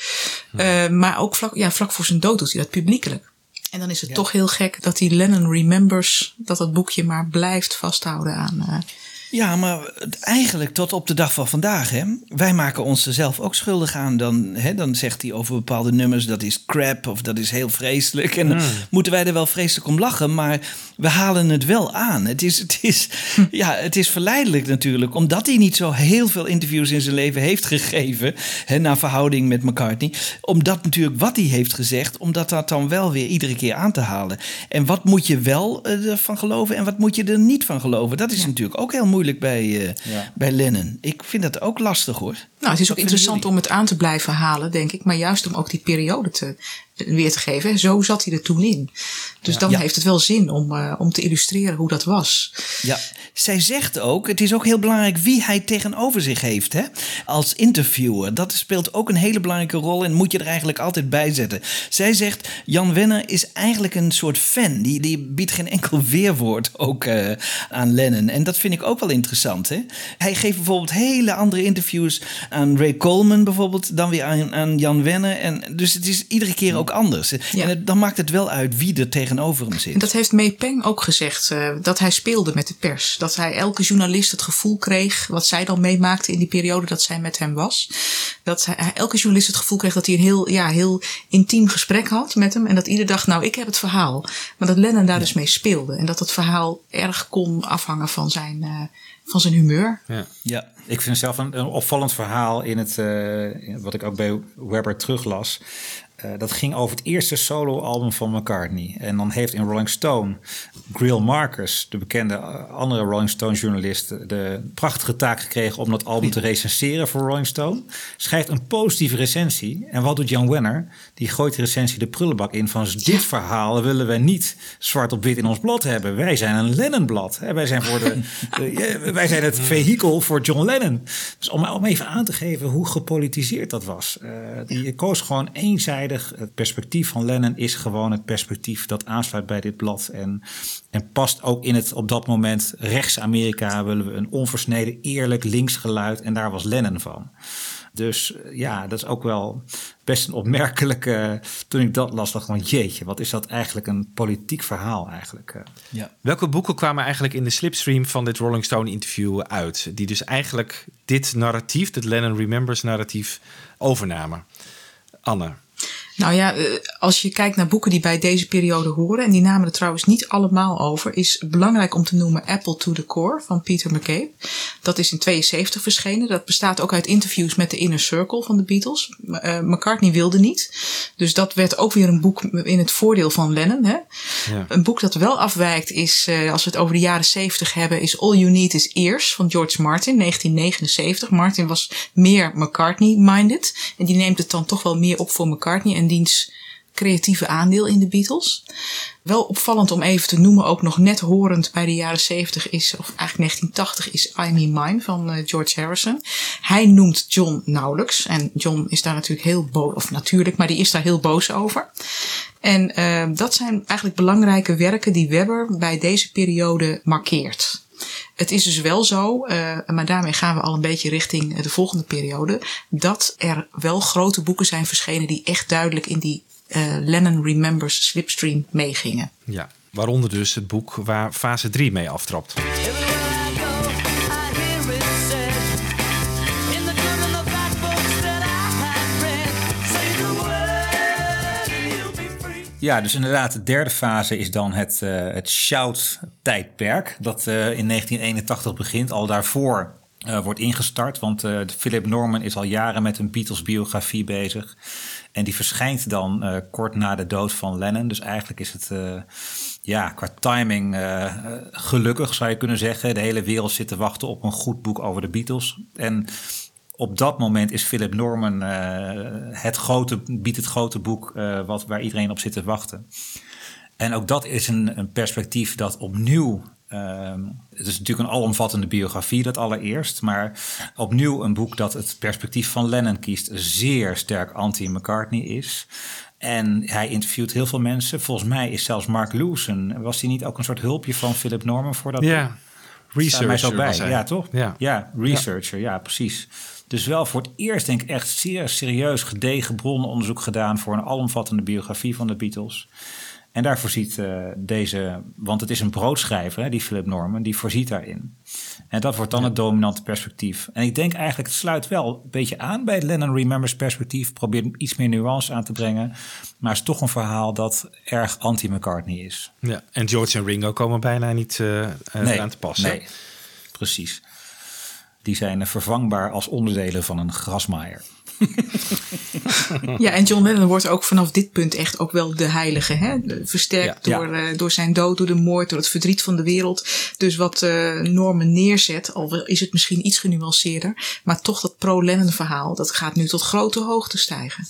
maar ook vlak, ja, vlak voor zijn dood doet hij dat publiekelijk. En dan is het ja. toch heel gek dat die Lennon Remembers, dat dat boekje maar blijft vasthouden aan ja, maar eigenlijk tot op de dag van vandaag. Hè? Wij maken ons er zelf ook schuldig aan. Dan, hè, dan zegt hij over bepaalde nummers dat is crap of dat is heel vreselijk. En dan hmm. moeten wij er wel vreselijk om lachen. Maar we halen het wel aan. Het is, het is, ja, het is verleidelijk natuurlijk. Omdat hij niet zo heel veel interviews in zijn leven heeft gegeven. Hè, naar verhouding met McCartney. Omdat natuurlijk wat hij heeft gezegd. Omdat dat dan wel weer iedere keer aan te halen. En wat moet je wel uh, van geloven en wat moet je er niet van geloven? Dat is ja. natuurlijk ook heel moeilijk bij, uh, ja. bij Lennon. Ik vind dat ook lastig hoor. Nou, het is ook interessant om het aan te blijven halen, denk ik. Maar juist om ook die periode te, weer te geven. Zo zat hij er toen in. Dus ja. dan ja. heeft het wel zin om, uh, om te illustreren hoe dat was. Ja, zij zegt ook, het is ook heel belangrijk wie hij tegenover zich heeft. Hè? Als interviewer, dat speelt ook een hele belangrijke rol en moet je er eigenlijk altijd bij zetten. Zij zegt, Jan Wenner is eigenlijk een soort fan. Die, die biedt geen enkel weerwoord ook uh, aan Lennon. En dat vind ik ook wel interessant. Hè? Hij geeft bijvoorbeeld hele andere interviews aan Ray Coleman bijvoorbeeld... dan weer aan, aan Jan Wenner. En dus het is iedere keer ook ook anders. Ja. En het, dan maakt het wel uit wie er tegenover hem zit. En dat heeft May Peng ook gezegd, uh, dat hij speelde met de pers. Dat hij elke journalist het gevoel kreeg, wat zij dan meemaakte in die periode dat zij met hem was. Dat hij, elke journalist het gevoel kreeg dat hij een heel, ja, heel intiem gesprek had met hem. En dat ieder dacht, nou, ik heb het verhaal. Maar dat Lennon daar ja. dus mee speelde. En dat het verhaal erg kon afhangen van zijn, uh, van zijn humeur. Ja. ja. Ik vind zelf een, een opvallend verhaal in het, uh, wat ik ook bij Webber teruglas. Uh, dat ging over het eerste soloalbum van McCartney. En dan heeft in Rolling Stone Grill Marcus, de bekende andere Rolling Stone journalist, de prachtige taak gekregen om dat album te recenseren voor Rolling Stone. Schrijft een positieve recensie. En wat doet Jan Wenner? Die gooit de recensie de prullenbak in van dit verhaal willen wij niet zwart op wit in ons blad hebben. Wij zijn een Lennon-blad. Wij zijn, voor de, de, wij zijn het vehikel voor John Lennon. Dus om, om even aan te geven hoe gepolitiseerd dat was. Uh, die koos gewoon eenzijdig het perspectief van Lennon is gewoon het perspectief dat aansluit bij dit blad. En, en past ook in het op dat moment rechts-Amerika willen we een onversneden, eerlijk links geluid. En daar was Lennon van. Dus ja, dat is ook wel best een opmerkelijke. Toen ik dat las, dacht ik van jeetje, wat is dat eigenlijk een politiek verhaal eigenlijk? Ja. Welke boeken kwamen eigenlijk in de slipstream van dit Rolling Stone interview uit? Die dus eigenlijk dit narratief, dit Lennon Remembers narratief, overnamen. Anne. Nou ja, eh, als je kijkt naar boeken die bij deze periode horen, en die namen er trouwens niet allemaal over, is belangrijk om te noemen Apple to the Core van Peter McCabe. Dat is in 72 verschenen. Dat bestaat ook uit interviews met de inner circle van de Beatles. Uh, McCartney wilde niet. Dus dat werd ook weer een boek in het voordeel van Lennon. Hè? Ja. Een boek dat wel afwijkt is, uh, als we het over de jaren 70 hebben, is All You Need Is Ears van George Martin, 1979. Martin was meer McCartney-minded. En die neemt het dan toch wel meer op voor McCartney. En en diens creatieve aandeel in de Beatles. Wel opvallend om even te noemen, ook nog net horend bij de jaren 70 is, of eigenlijk 1980 is I Me Mine van uh, George Harrison. Hij noemt John nauwelijks. En John is daar natuurlijk heel boos, of natuurlijk, maar die is daar heel boos over. En uh, dat zijn eigenlijk belangrijke werken die Webber bij deze periode markeert. Het is dus wel zo, uh, maar daarmee gaan we al een beetje richting de volgende periode, dat er wel grote boeken zijn verschenen die echt duidelijk in die uh, Lennon Remembers slipstream meegingen. Ja, waaronder dus het boek waar fase 3 mee aftrapt. Ja, dus inderdaad, de derde fase is dan het, uh, het Shout-tijdperk. Dat uh, in 1981 begint. Al daarvoor uh, wordt ingestart. Want Philip Norman is al jaren met een Beatles-biografie bezig. En die verschijnt dan kort na de dood van Lennon. Dus eigenlijk is het ja, qua timing gelukkig, zou je kunnen zeggen. De hele wereld zit te wachten op een goed boek over de Beatles. En op dat moment is Philip Norman uh, het grote, biedt het grote boek uh, wat, waar iedereen op zit te wachten. En ook dat is een, een perspectief dat opnieuw. ehm, het is natuurlijk een alomvattende biografie, dat allereerst. Maar opnieuw een boek dat het perspectief van Lennon kiest, zeer sterk anti-McCartney is. En hij interviewt heel veel mensen. Volgens mij is zelfs Mark Lewson, was hij niet ook een soort hulpje van Philip Norman voor dat Ja? Staat mij zo researcher bij. was hij. Ja, toch? Ja. ja researcher, ja. precies. Dus wel voor het eerst denk ik echt zeer serieus gedegen bronnenonderzoek gedaan voor een alomvattende biografie van de Beatles. En daar voorziet eh, deze, want het is een broodschrijver, hè, die Philip Norman, die voorziet daarin. En dat wordt dan het dominante perspectief. En ik denk eigenlijk, het sluit wel een beetje aan bij het Lennon Remembers perspectief. Probeert iets meer nuance aan te brengen. Maar het is toch een verhaal dat erg anti-McCartney is. Ja, en George en Ringo komen bijna niet eh eh, aan te passen. Nee, precies. Die zijn eh, vervangbaar als onderdelen van een grasmaaier. Ja, en John Lennon wordt ook vanaf dit punt echt ook wel de heilige. Hè? Versterkt Ja. door, eh, door zijn dood, door de moord, door het verdriet van de wereld. Dus wat eh, Norman neerzet, al is het misschien iets genuanceerder. Maar toch dat pro-Lennon verhaal, dat gaat nu tot grote hoogte stijgen.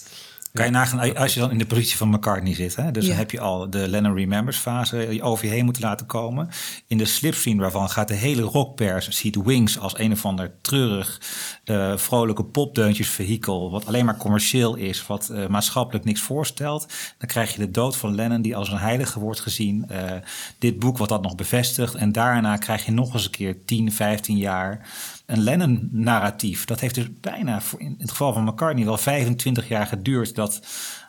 Kan je nagaan, als je dan in de positie van McCartney zit, hè? dus dan heb je al de Lennon Remembers fase over je heen moeten laten komen. In de slipstream waarvan gaat de hele rockpers, ziet Wings als een of ander treurig, eh, vrolijke popdeuntjesvehikel, wat alleen maar commercieel is, wat eh, maatschappelijk niks voorstelt. Dan krijg je de dood van Lennon, die als een heilige wordt gezien. Eh, dit boek wat dat nog bevestigt. En daarna krijg je nog eens een keer 10, 15 jaar een Lennon-narratief. Dat heeft dus bijna, voor in het geval van McCartney, wel 25 jaar geduurd dat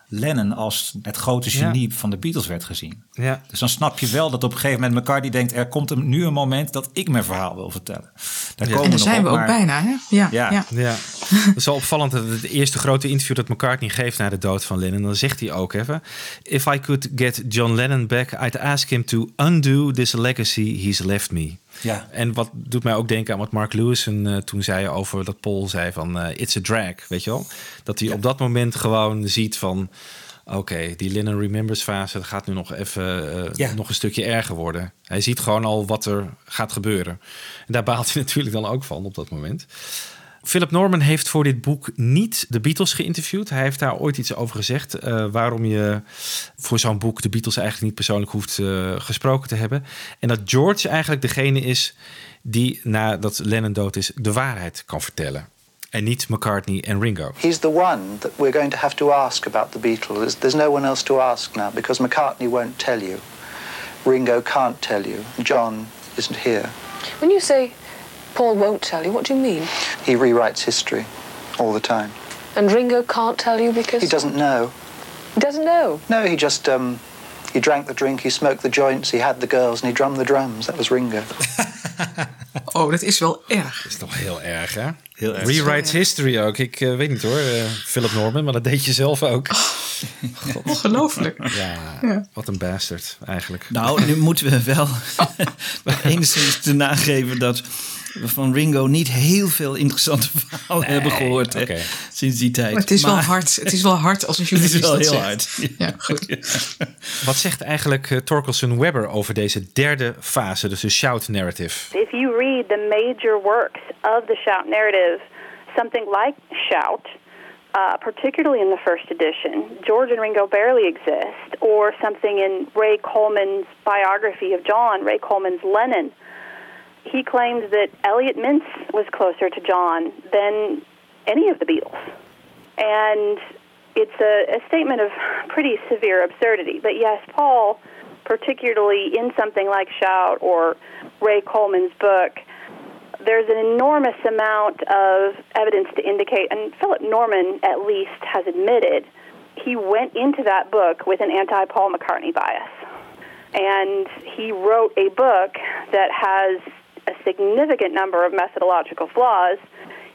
Lennon als het grote genie van de Beatles werd gezien. Ja. Dus dan snap je wel dat op een gegeven moment McCartney denkt... er komt een, nu een moment dat ik mijn verhaal wil vertellen. Daar Ja. komen En daar zijn op, we ook maar- bijna. Hè? Ja, Ja. ja. Ja, het is wel opvallend dat het eerste grote interview dat McCartney geeft na de dood van Lennon, dan zegt hij ook even: If I could get John Lennon back, I'd ask him to undo this legacy he's left me. Ja. En wat doet mij ook denken aan wat Mark Lewison eh, toen zei over dat Paul zei van eh, it's a drag, weet je wel? Dat hij op dat moment gewoon ziet van oké, die Lennon Remembers fase dat gaat nu nog even eh, Ja. nog een stukje erger worden. Hij ziet gewoon al wat er gaat gebeuren. En daar baalt hij natuurlijk dan ook van op dat moment. Philip Norman heeft voor dit boek niet de Beatles geïnterviewd. Hij heeft daar ooit iets over gezegd. eh, waarom je voor zo'n boek de Beatles eigenlijk niet persoonlijk hoeft eh, gesproken te hebben. En dat George eigenlijk degene is die nadat Lennon dood is de waarheid kan vertellen. En niet McCartney en Ringo. He's the one that we're going to have to ask about the Beatles. There's, there's no one else to ask now because McCartney won't tell you. Ringo can't tell you. John isn't here. When you say Paul won't tell you, what do you mean? He rewrites history all the time. And Ringo can't tell you because He doesn't know. he doesn't know. No, he just um, he drank the drink, he smoked the joints, he had the girls, and he drummed the drums. That was Ringo. Oh, dat is wel erg. Dat is toch heel erg, hè? Heel erg. Rewrites history ook. Ik eh, weet niet hoor, eh, Philip Norman, maar dat deed je zelf ook. Ongelooflijk. Ja, Ja. wat een bastard eigenlijk. Nou, nu moeten we wel enigszins te nageven dat we van Ringo niet heel veel interessante verhalen hebben gehoord hè, sinds die tijd. Maar het is wel hard. Het is wel hard als een Het journalist is wel dat heel zegt. hard. Ja, goed. Wat zegt eigenlijk uh, Torkelson Webber over deze derde fase, dus de shout narrative? If you read the major works of the Shout narrative, something like Shout, uh, particularly in the first edition, George and Ringo barely exist, or something in Ray Coleman's biography of John, Ray Coleman's Lennon, he claimed that Elliot Mintz was closer to John than any of the Beatles. And it's a, a statement of pretty severe absurdity. But yes, Paul, particularly in something like Shout or Ray Coleman's book, there's an enormous amount of evidence to indicate, and Philip Norman at least has admitted, he went into that book with an anti Paul McCartney bias. And he wrote a book that has a significant number of methodological flaws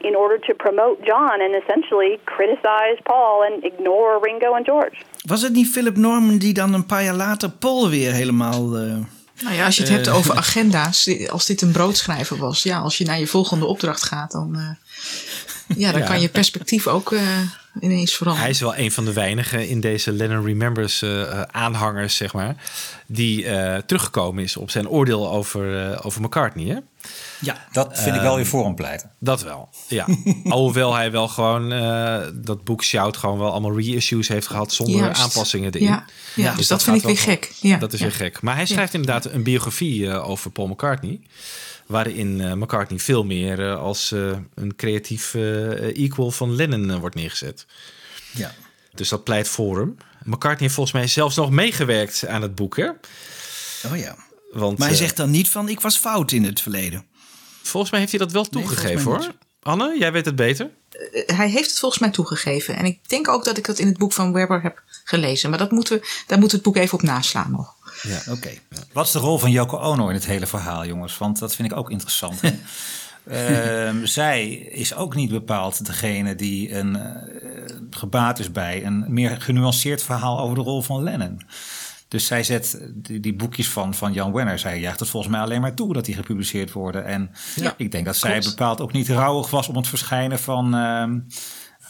in order to promote John and essentially criticize Paul and ignore Ringo and George. Was het niet Philip Norman die dan een paar jaar later Paul weer helemaal... eh, Nou ja, als je het Eh. hebt over agenda's, als dit een broodschrijver was, ja, als je naar je volgende opdracht gaat, dan, eh, ja, dan Ja. kan je perspectief ook eh, ineens. Hij is wel een van de weinigen in deze Lennon Remembers eh, eh, aanhangers, zeg maar, die eh, teruggekomen is op zijn oordeel over, eh, over McCartney. Hè? Ja, dat vind ik wel weer voor hem pleiten. Dat wel, ja. Alhoewel hij wel gewoon eh, dat boek Shout gewoon wel allemaal reissues heeft gehad zonder Juist. aanpassingen erin. Ja, ja, dus dat vind ik weer gek. Ja, dat is ja. weer gek. Maar hij schrijft inderdaad een biografie eh, over Paul McCartney. Waarin eh, McCartney veel meer eh, als eh, een creatief equal van Lennon wordt neergezet. Ja. Dus dat pleit voor hem. McCartney heeft volgens mij zelfs nog meegewerkt aan het boek, hè? Oh ja. Want, Maar hij zegt dan niet van ik was fout in het verleden. Volgens mij heeft hij dat wel toegegeven, hoor. Anne, jij weet het beter. Hij heeft het volgens mij toegegeven. En ik denk ook dat ik dat in het boek van Webber heb gelezen. Maar dat moeten we, daar moet het boek even op naslaan nog. Ja. Oké. Wat is de rol van Yoko Ono in het hele verhaal, jongens? Want dat vind ik ook interessant. Ehm, zij is ook niet bepaald degene die een, eh, gebaat is bij een meer genuanceerd verhaal over de rol van Lennon. Dus zij zet die, die boekjes van, van Jan Wenner, zij jaagt het volgens mij alleen maar toe dat die gepubliceerd worden. En Ja, ik denk dat zij bepaald ook niet rouwig was om het verschijnen van, ehm,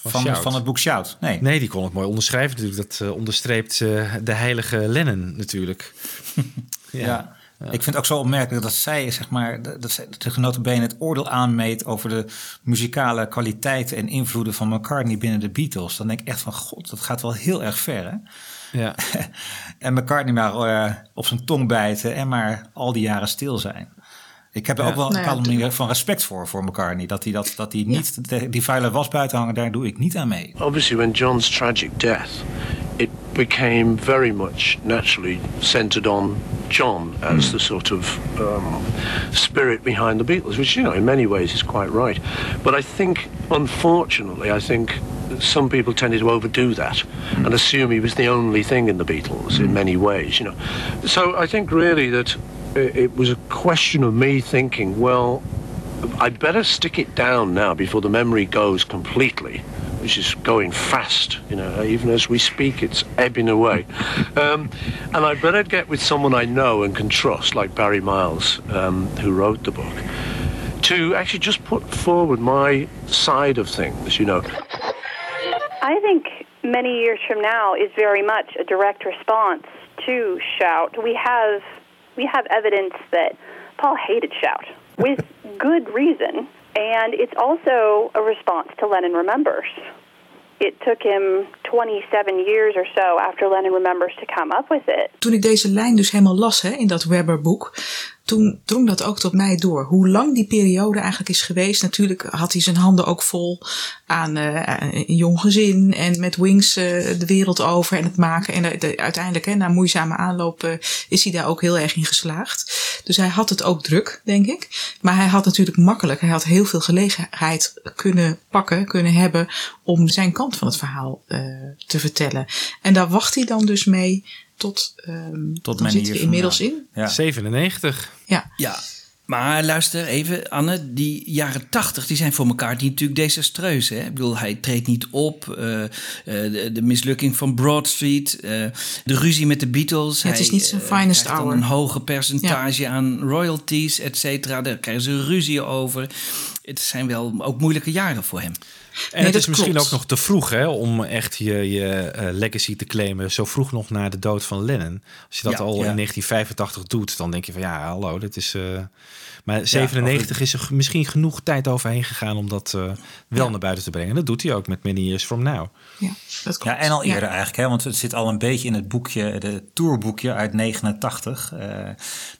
van, Shout. van het boek Shout. Nee. Nee, die kon het mooi onderschrijven natuurlijk. Dat eh, onderstreept eh, de heilige Lennon natuurlijk. Ja. Ik vind het ook zo opmerkelijk dat zij, zeg maar, dat zij de genotenbenen het oordeel aanmeet over de muzikale kwaliteiten en invloeden van McCartney binnen de Beatles. Dan denk ik echt van, god, dat gaat wel heel erg ver, hè? Ja. en McCartney maar eh, op zijn tong bijten en maar al die jaren stil zijn. Ik heb er Ja. ook wel een bepaalde manier van respect voor, voor McCartney. Dat hij, dat, dat hij niet, de- die vuile was buiten hangen, daar doe ik niet aan mee. Obviously, when John's tragic death, it became very much naturally centered on John as the sort of um, spirit behind the Beatles, which, you know, in many ways is quite right. But I think, unfortunately, I think some people tended to overdo that and assume he was the only thing in the Beatles in many ways, you know. So I think really that i- it was a question of me thinking, well, I'd better stick it down now before the memory goes completely, which is going fast. You know, even as we speak, it's ebbing away. Um, and I'd better get with someone I know and can trust, like Barry Miles, um, who wrote the book, to actually just put forward my side of things. You know. I think many years from now is very much a direct response to Shout. We have we have evidence that Paul hated Shout with good reason, and it's also a response to Lenin Remembers. It took him 27 years or so after Lenin Remembers to come up with it. Toen ik deze lijn dus helemaal las hè, in dat Webber-boek, toen drong dat ook tot mij door. Hoe lang die periode eigenlijk is geweest. Natuurlijk had hij zijn handen ook vol aan eh, een jong gezin en met Wings eh, de wereld over en het maken. En de- de- uiteindelijk, hè, na moeizame aanloop, eh, is hij daar ook heel erg in geslaagd. Dus hij had het ook druk, denk ik. Maar hij had natuurlijk makkelijk, hij had heel veel gelegenheid kunnen pakken, kunnen hebben om zijn kant van het verhaal eh, te vertellen. En daar wacht hij dan dus mee tot, ehm Tot dan many zit hij years inmiddels in. now. Ja. 97. Ja. Ja. Maar luister even, Anne, die jaren tachtig die zijn voor elkaar natuurlijk desastreus. Hè? Ik bedoel, hij treedt niet op. eh, eh, de, de mislukking van Broad Street. eh, de ruzie met de Beatles. Ja, het is niet zijn finest dan hour. een hoger percentage aan royalties, et cetera. Daar krijgen ze ruzie over. Het zijn wel ook moeilijke jaren voor hem. En het is misschien ook nog te vroeg hè, om echt je, je eh, legacy te claimen. Zo vroeg nog na de dood van Lennon. Als je dat Ja, al ja. in 1985 doet, dan denk je van ja, hallo, dit is. eh, maar 97 is er misschien genoeg tijd overheen gegaan om dat eh, wel naar buiten te brengen. Dat doet hij ook met Many Years From Now. Ja, dat Ja, en al eerder eigenlijk, hè, want het zit al een beetje in het boekje, de tourboekje uit 89. Eh,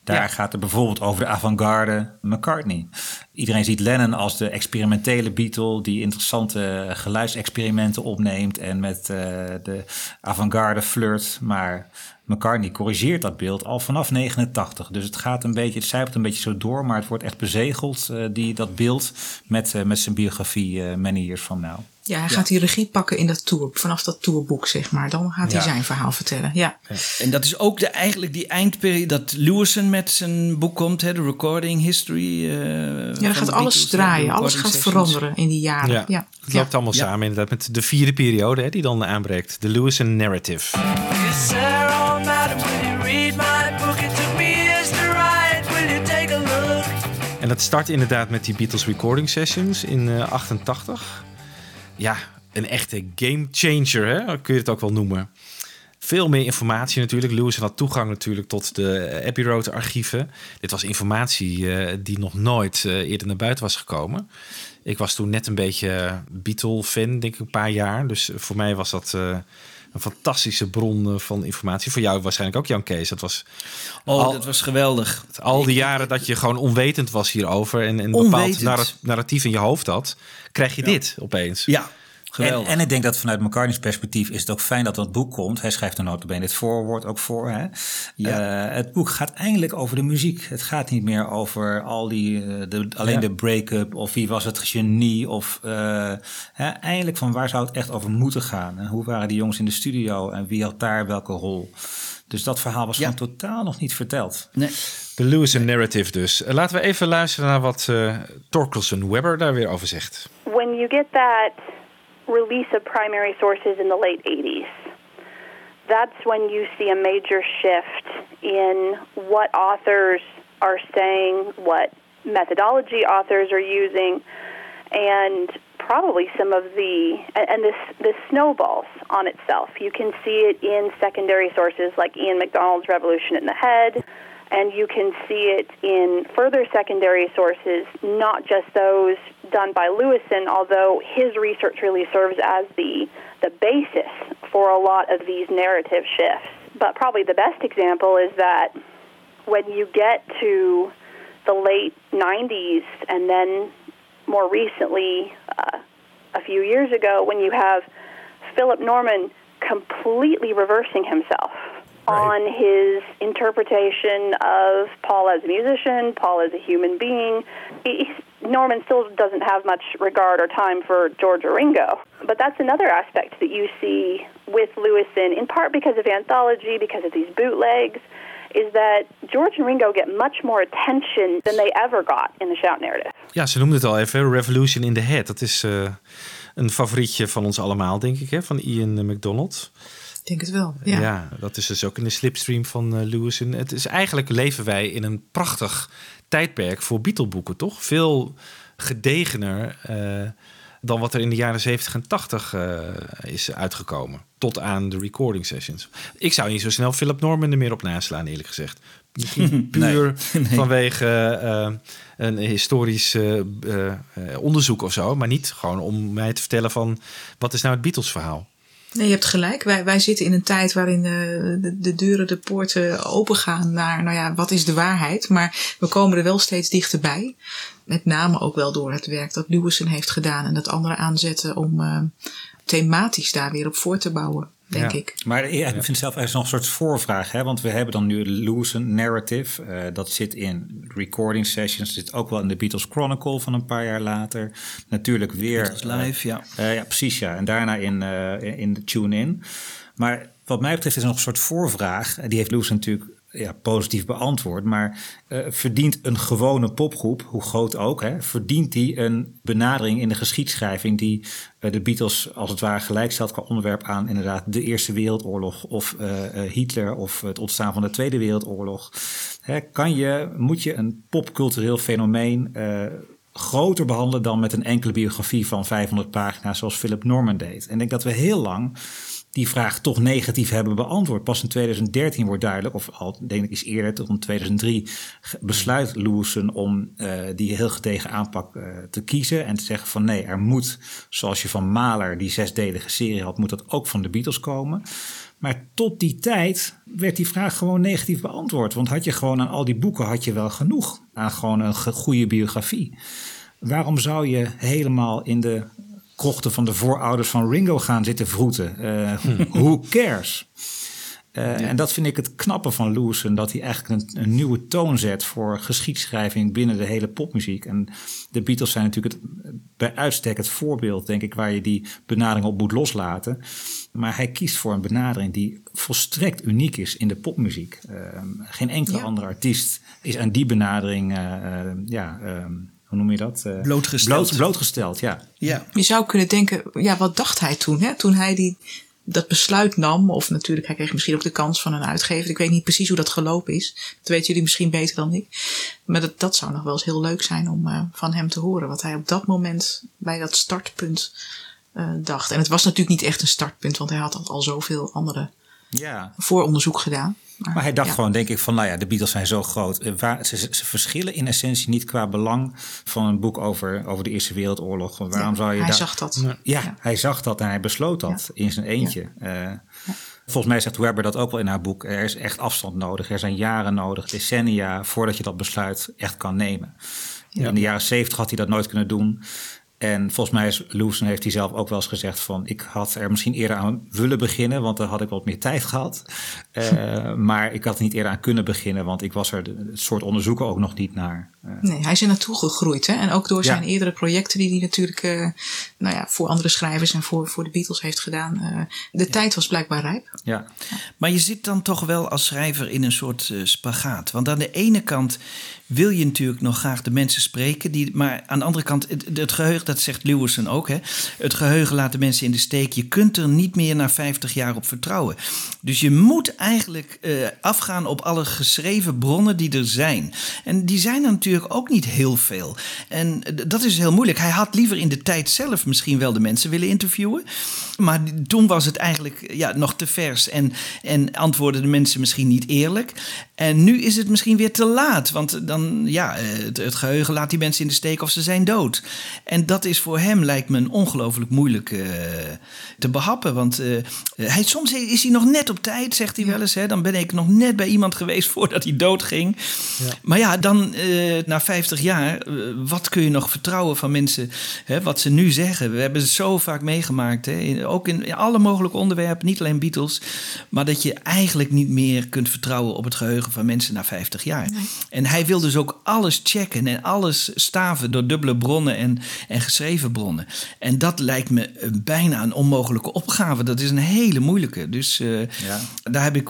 daar Ja. gaat het bijvoorbeeld over de avant-garde McCartney. Iedereen ziet Lennon als de experimentele Beatle die interessante geluidsexperimenten opneemt en met eh, de avant-garde flirt. Maar McCartney corrigeert dat beeld al vanaf 89. Dus het gaat een beetje, het zijpelt een beetje zo door, maar het wordt echt bezegeld, eh, die, dat beeld, met, eh, met zijn biografie Many Years From Now. Ja, hij gaat die regie pakken in dat tour, vanaf dat tourboek, zeg maar. Dan gaat hij Ja. zijn verhaal vertellen. Ja. En dat is ook de, eigenlijk die eindperiode dat Lewison met zijn boek komt, hè, de recording history. eh, Ja, dan gaat alles draaien, alles gaat sessions. veranderen in die jaren. Ja. Ja. Het loopt allemaal samen inderdaad met de vierde periode hè, die dan aanbreekt. De Lewison Narrative. En dat start inderdaad met die Beatles recording sessions in eh 88. Ja, een echte game changer, hè? kun je het ook wel noemen. Veel meer informatie natuurlijk. Lewis had toegang natuurlijk tot de Abbey Road archieven. Dit was informatie eh, die nog nooit eh, eerder naar buiten was gekomen. Ik was toen net een beetje Beatle-fan, denk ik, een paar jaar. Dus voor mij was dat eh, een fantastische bron eh, van informatie. Voor jou waarschijnlijk ook, Jan Kees. Dat was Oh, al- dat was geweldig. al die jaren dat je gewoon onwetend was hierover... en een bepaald narratief in je hoofd had... krijg je dit opeens. Ja, En, en ik denk dat vanuit McCartney's perspectief is het ook fijn dat dat boek komt. Hij schrijft er notabene het voorwoord ook voor. Hè? Eh, het boek gaat eindelijk over de muziek. Het gaat niet meer over al die, eh, de, alleen Ja. de break-up of wie was het genie. Of eh, hè, eindelijk van waar zou het echt over moeten gaan. En hoe waren die jongens in de studio en wie had daar welke rol. Dus dat verhaal was gewoon totaal nog niet verteld. Nee. De Lewis narrative dus. Laten we even luisteren naar wat eh Torkelson Webber daar weer over zegt. when you get that release of primary sources in the late 80s, that's when you see a major shift in what authors are saying, what methodology authors are using, and probably some of the and this this snowballs on itself. You can see it in secondary sources like Ian MacDonald's Revolution in the Head, and you can see it in further secondary sources, not just those done by Lewison, although his research really serves as the the basis for a lot of these narrative shifts. But probably the best example is that when you get to the late 90s and then more recently, uh, a few years ago, when you have Philip Norman completely reversing himself on his interpretation of Paul as a musician, Paul as a human being. He, Norman still doesn't have much regard or time for George or Ringo. But that's another aspect that you see with Lewison, in part because of anthology, because of these bootlegs, is that George and Ringo get much more attention than they ever got in the Shout narrative. Ja, ze noemde het al even, Revolution in the Head. Dat is eh, een favorietje van ons allemaal, denk ik, hè? van Ian McDonald. Ik denk het wel. Ja. Ja. dat is dus ook in de slipstream van eh Lewison. Het is eigenlijk leven wij in een prachtig tijdperk voor Beatle-boeken, toch? Veel gedegener eh, dan wat er in de jaren 70 en 80 eh, is uitgekomen. Tot aan de recording sessions. Ik zou niet zo snel Philip Norman er meer op naslaan, eerlijk gezegd. Misschien puur Nee, nee. vanwege eh, een historisch onderzoek of zo. Maar niet gewoon om mij te vertellen van... wat is nou het Beatles-verhaal? Nee, je hebt gelijk. Wij, wij zitten in een tijd waarin eh, de, de deuren, de poorten opengaan naar, nou ja, wat is de waarheid? Maar we komen er wel steeds dichterbij. Met name ook wel door het werk dat Lewison heeft gedaan en dat anderen aanzetten om eh, thematisch daar weer op voor te bouwen, denk Ja. ik. Maar ja, ik vind het zelf eigenlijk nog een soort voorvraag. Hè? Want we hebben dan nu de Lewison narrative. eh, dat zit in recording sessions. zit ook wel in de Beatles Chronicle van een paar jaar later. Natuurlijk weer... Beatles Live, ja. eh, ja, precies ja. En daarna in, eh, in de tune-in. Maar wat mij betreft is er nog een soort voorvraag. Die heeft Lewison natuurlijk ja, positief beantwoord. Maar eh, verdient een gewone popgroep, hoe groot ook... Hè, verdient die een benadering in de geschiedschrijving... die eh, de Beatles als het ware gelijkstelt qua onderwerp aan... inderdaad de Eerste Wereldoorlog of eh, Hitler... of het ontstaan van de Tweede Wereldoorlog. Hè, kan je, moet je een popcultureel fenomeen... groter behandelen dan met een enkele biografie van 500 pagina's... zoals Philip Norman deed. En ik denk dat we heel lang die vraag toch negatief hebben beantwoord. Pas in 2013 wordt duidelijk, of al denk ik iets eerder, tot in 2003, ge- besluit Lewison om eh, die heel gedegen aanpak eh, te kiezen en te zeggen van nee, er moet, zoals je van Mahler die zesdelige serie had, moet dat ook van de Beatles komen. Maar tot die tijd werd die vraag gewoon negatief beantwoord. Want had je gewoon aan al die boeken had je wel genoeg aan gewoon een goede biografie. Waarom zou je helemaal in de krochten van de voorouders van Ringo gaan zitten vroeten? Eh, who cares? Eh, En dat vind ik het knappe van Lewison, dat hij eigenlijk een, een nieuwe toon zet voor geschiedschrijving binnen de hele popmuziek. En de Beatles zijn natuurlijk het, bij uitstek het voorbeeld, denk ik, waar je die benadering op moet loslaten. Maar hij kiest voor een benadering die volstrekt uniek is in de popmuziek. Eh, geen enkele Ja. andere artiest is aan die benadering, eh, ja, eh, hoe noem je dat? Eh, Blootgesteld. bloot- blootgesteld, ja. Ja. Je zou kunnen denken, ja, wat dacht hij toen? Hè? Toen hij die, dat besluit nam, of natuurlijk, hij kreeg misschien ook de kans van een uitgever. Ik weet niet precies hoe dat gelopen is. Dat weten jullie misschien beter dan ik. Maar dat, dat zou nog wel eens heel leuk zijn om eh, van hem te horen. Wat hij op dat moment bij dat startpunt eh, dacht. En het was natuurlijk niet echt een startpunt, want hij had al, al zoveel andere Ja. vooronderzoek gedaan. Maar hij dacht ja. gewoon, denk ik, van nou ja, de Beatles zijn zo groot. Eh, Waar, ze, ze verschillen in essentie niet qua belang van een boek over, over de Eerste Wereldoorlog. Waarom Ja, zou je hij daar- zag dat. Ja, Ja. hij zag dat en hij besloot dat in zijn eentje. Eh, Volgens mij zegt Webber dat ook wel in haar boek. Er is echt afstand nodig. Er zijn jaren nodig, decennia, voordat je dat besluit echt kan nemen. Ja. In de jaren zeventig had hij dat nooit kunnen doen. En volgens mij is Lewison heeft hij zelf ook wel eens gezegd van... ik had er misschien eerder aan willen beginnen, want dan had ik wat meer tijd gehad. Eh, maar ik had er niet eerder aan kunnen beginnen, want ik was er het soort onderzoeken ook nog niet naar. Eh, Nee, hij is er naartoe gegroeid. Hè? En ook door zijn Ja. eerdere projecten die hij natuurlijk eh, nou ja, voor andere schrijvers en voor, voor de Beatles heeft gedaan. eh, de tijd was blijkbaar rijp. ja. Maar je zit dan toch wel als schrijver in een soort spagaat. Want aan de ene kant wil je natuurlijk nog graag de mensen spreken. Die, maar aan de andere kant, het, geheugen, dat zegt Lewison ook. Hè, het geheugen laat de mensen in de steek. Je kunt er niet meer na 50 jaar op vertrouwen. Dus je moet eigenlijk eh, afgaan op alle geschreven bronnen die er zijn. En die zijn er natuurlijk ook niet heel veel. En eh, dat is heel moeilijk. Hij had liever in de tijd zelf misschien wel de mensen willen interviewen. Maar toen was het eigenlijk ja, nog te vers en, en antwoordden de mensen misschien niet eerlijk. En nu is het misschien weer te laat, want dan, ja, eh, het, het geheugen laat die mensen in de steek of ze zijn dood. En dat is voor hem, lijkt me, ongelooflijk moeilijk eh, te behappen. Want eh, hij, soms is hij nog net op tijd, zegt hij wel eens. Hè? Dan ben ik nog net bij iemand geweest voordat hij doodging. Maar ja, dan na 50 jaar, wat kun je nog vertrouwen van mensen, hè, wat ze nu zeggen? We hebben het zo vaak meegemaakt, hè? ook in, in alle mogelijke onderwerpen, niet alleen Beatles, maar dat je eigenlijk niet meer kunt vertrouwen op het geheugen van mensen na 50 jaar. En hij wil dus ook alles checken en alles staven door dubbele bronnen en, en geschreven bronnen. En dat lijkt me bijna een onmogelijke opgave. Dat is een hele moeilijke. Dus eh, daar heb ik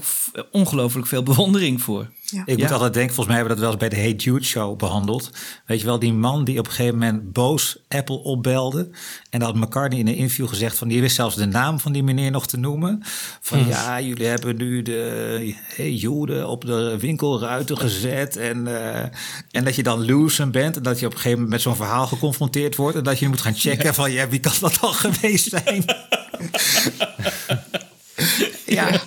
ongelooflijk veel bewondering voor. Ik moet altijd denken, volgens mij hebben we dat wel eens bij de Hey Jude show behandeld. Weet je wel, die man die op een gegeven moment boos Apple opbelde. En dat had McCartney in een interview gezegd van, die wist zelfs de naam van die meneer nog te noemen. Van Hm. ja, jullie hebben nu de Hey Jude op de winkelruiten gezet. En, eh, en dat je dan loosen bent. En dat je op een gegeven moment met zo'n verhaal geconfronteerd wordt. En dat je moet gaan checken van, ja, wie kan dat dan geweest zijn? Ja.